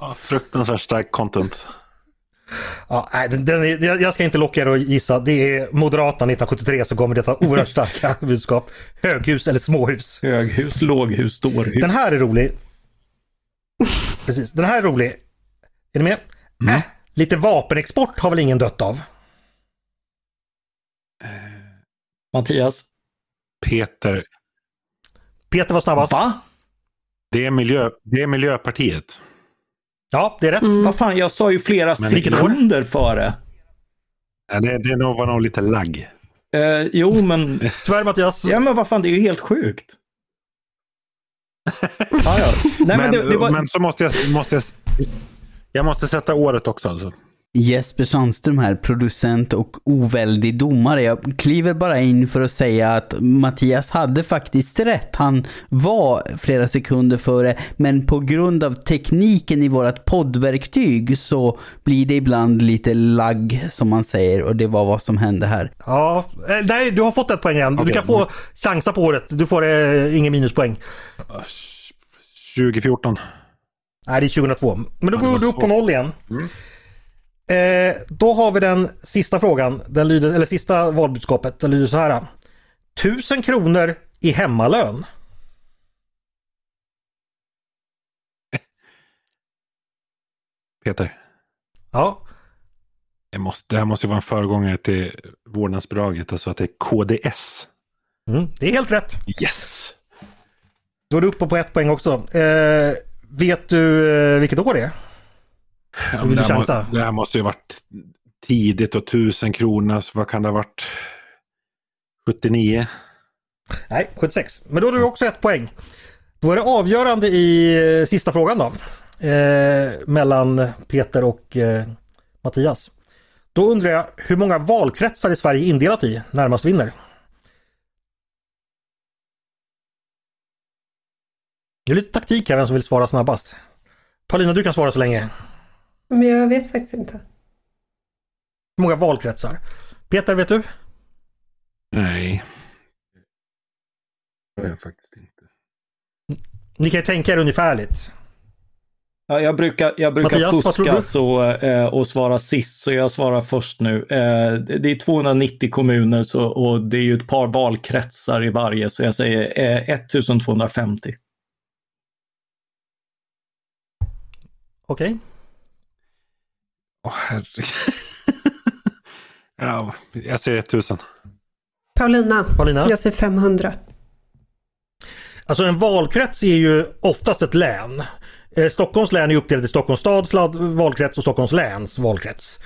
Ja, fruktansvärt stark content. Ja, nej, den, den jag jag ska inte locka er att gissa. Det är Moderaterna 1973 som kommer detta oerhört starka budskap. Höghus eller småhus. Höghus, låghus, dårhus. Den här är rolig. Precis, den här är rolig. Är ni med? Äh, lite vapenexport har väl ingen dött av? Mattias. Peter, Peter var snabbast. Va? Det är, miljö, det är Miljöpartiet. Ja, det är rätt. Vad fan, jag sa ju flera Men sekunder före. Ja, det, det nog- var nog lite lagg. Eh, jo, men... Tyvärr Mattias. Ja, men vad fan, det är ju helt sjukt. Ja. Nej, men, men, det, det var... men så måste jag, måste jag... Jag måste sätta året också alltså. Jesper Sandström här, producent och oväldig domare. Jag kliver bara in för att säga att Mattias hade faktiskt rätt. Han var flera sekunder före, men på grund av tekniken i vårt poddverktyg så blir det ibland lite lagg som man säger och det var vad som hände här. Ja, eh, nej, du har fått ett poäng igen. Du kan få chansa på året. Du får eh, ingen minuspoäng. 2014. Nej, det är 2002. Men då går du upp på noll igen. Eh, då har vi den sista frågan, den lyder, eller sista valbudskapet. Den lyder så här. 1000 kronor i hemmalön. Peter, Ja, det, måste, det här måste ju vara en föregångare till vårdnadsbidraget, alltså att det är KDS. mm, det är helt rätt. Yes! Då är du uppe på ett poäng också. Eh, vet du eh, vilket år det är? Ja, det, här må, det här måste ju varit tidigt och tusen kronor, så vad kan det ha varit? 79? Nej, 76. Men då har du också ett poäng. Då är det avgörande i eh, sista frågan då. Eh, mellan Peter och eh, Mattias. Då undrar jag hur många valkretsar är Sverige indelat i närmast vinner? Det är lite taktik här vem som vill svara snabbast. Paulina, du kan svara så länge. Men jag vet faktiskt inte. Hur många valkretsar? Peter, vet du? Nej. Jag faktiskt inte. Ni kan ju tänka er ungefärligt. Ja, jag brukar, jag brukar Mattias, fuska så, eh, och svara sist, så jag svarar först nu. Eh, det är 290 kommuner så, och det är ju ett par valkretsar i varje, så jag säger eh, 1250. Okej. Åh herregud. ja, jag säger 1000. Paulina, Paulina? jag säger 500. Alltså en valkrets är ju oftast ett län. Eh, Stockholms län är uppdelat i Stockholms stads val- valkrets och Stockholms läns valkrets.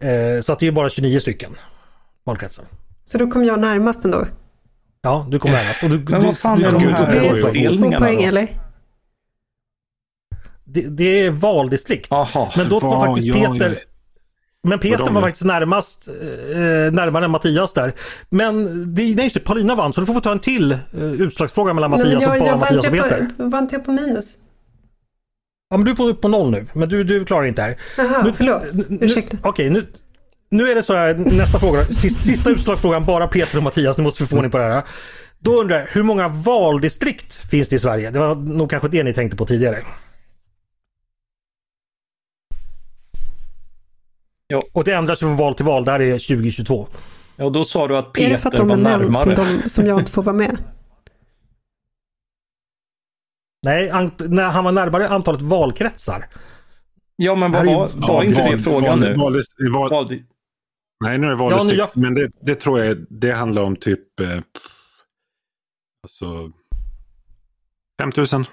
Eh, så att det är bara 29 stycken valkretsar. Så då kommer jag närmast ändå. Ja, du kommer närmast. Och du, Men vad fan du, är du, de du, här det var ju- Två uppdelningarna poäng då? Det, det är valdistrikt. Jaha. Men då var faktiskt Peter men Peter var faktiskt närmast, eh, närmare än Mattias där. Men det, nej just det, Paulina vann så du får få ta en till eh, utslagsfråga mellan Nej, Mattias jag, och bara jag, Mattias och Peter. på, var inte jag på minus? Ja men du är på, på noll nu, men du, du klarar inte här. Jaha, Nu- förlåt. nu- Ursäkta. Okej, nu, nu är det så här, nästa fråga. Sista, sista utslagsfrågan, bara Peter och Mattias, nu måste vi få ordning på det här. Då undrar jag, hur många valdistrikt finns det i Sverige? Det var nog kanske det ni tänkte på tidigare. Ja. Och det ändras från val till val, där är 2022. Ja, då sa du att Är det för att Peter de var är män som, närmare. de, som jag inte får vara med? Nej, när han var närmare antalet valkretsar. Ja, men Det här vad var, var inte det val- frågan val- nu? val- Val, Nej, nu är det valdistrikt. nya- Men det, det tror jag det handlar om typ... Eh, alltså... 5000.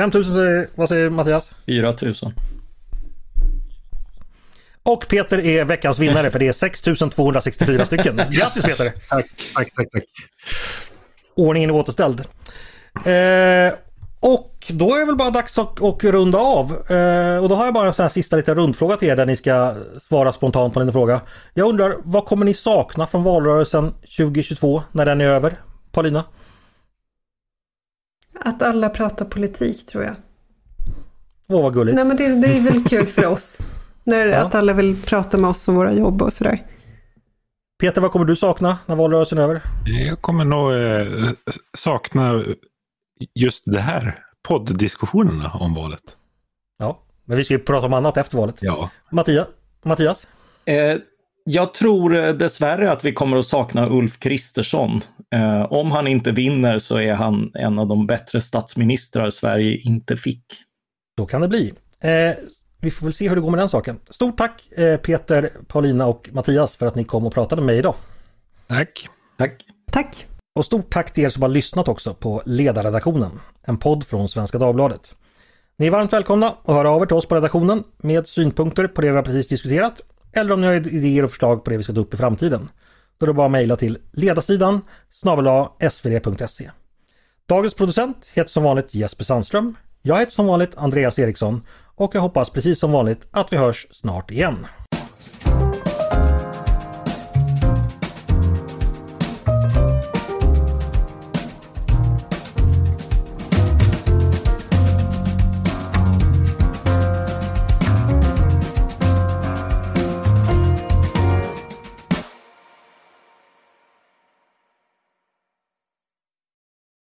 5000 säger, vad säger Mattias? 4 000. Och Peter är veckans vinnare för det är 6264 stycken. Grattis Peter! Tack, tack, tack. tack. Ordningen är återställd. Eh, och då är det väl bara dags att, att runda av. Eh, och då har jag bara en sån här sista liten rundfråga till er där ni ska svara spontant på en fråga. Jag undrar, vad kommer ni sakna från valrörelsen 2022 när den är över? Paulina? Att alla pratar politik tror jag. Åh vad gulligt. Nej men det, det är väl kul för oss. När, Ja. Att alla vill prata med oss om våra jobb och sådär. Peter, vad kommer du sakna när valrörelsen är över? Jag kommer nog eh, sakna just det här. Podddiskussionerna om valet. Ja, men vi ska ju prata om annat efter valet. Ja. Mattias? Mattias? Eh, jag tror eh, dessvärre att vi kommer att sakna Ulf Kristersson. Eh, om han inte vinner så är han en av de bättre statsministrar Sverige inte fick. Så kan det bli. Eh, vi får väl se hur det går med den saken. Stort tack eh, Peter, Paulina och Mattias för att ni kom och pratade med mig idag. Tack. Tack. Tack. Och stort tack till er som har lyssnat också på Ledarredaktionen, en podd från Svenska Dagbladet. Ni är varmt välkomna att höra av er till oss på redaktionen med synpunkter på det vi har precis diskuterat eller om ni har idéer och förslag på det vi ska ta upp i framtiden. Då är det bara att mejla till ledarsidan snabel svd.se. Dagens producent heter som vanligt Jesper Sandström. Jag heter som vanligt Andreas Eriksson och jag hoppas precis som vanligt att vi hörs snart igen.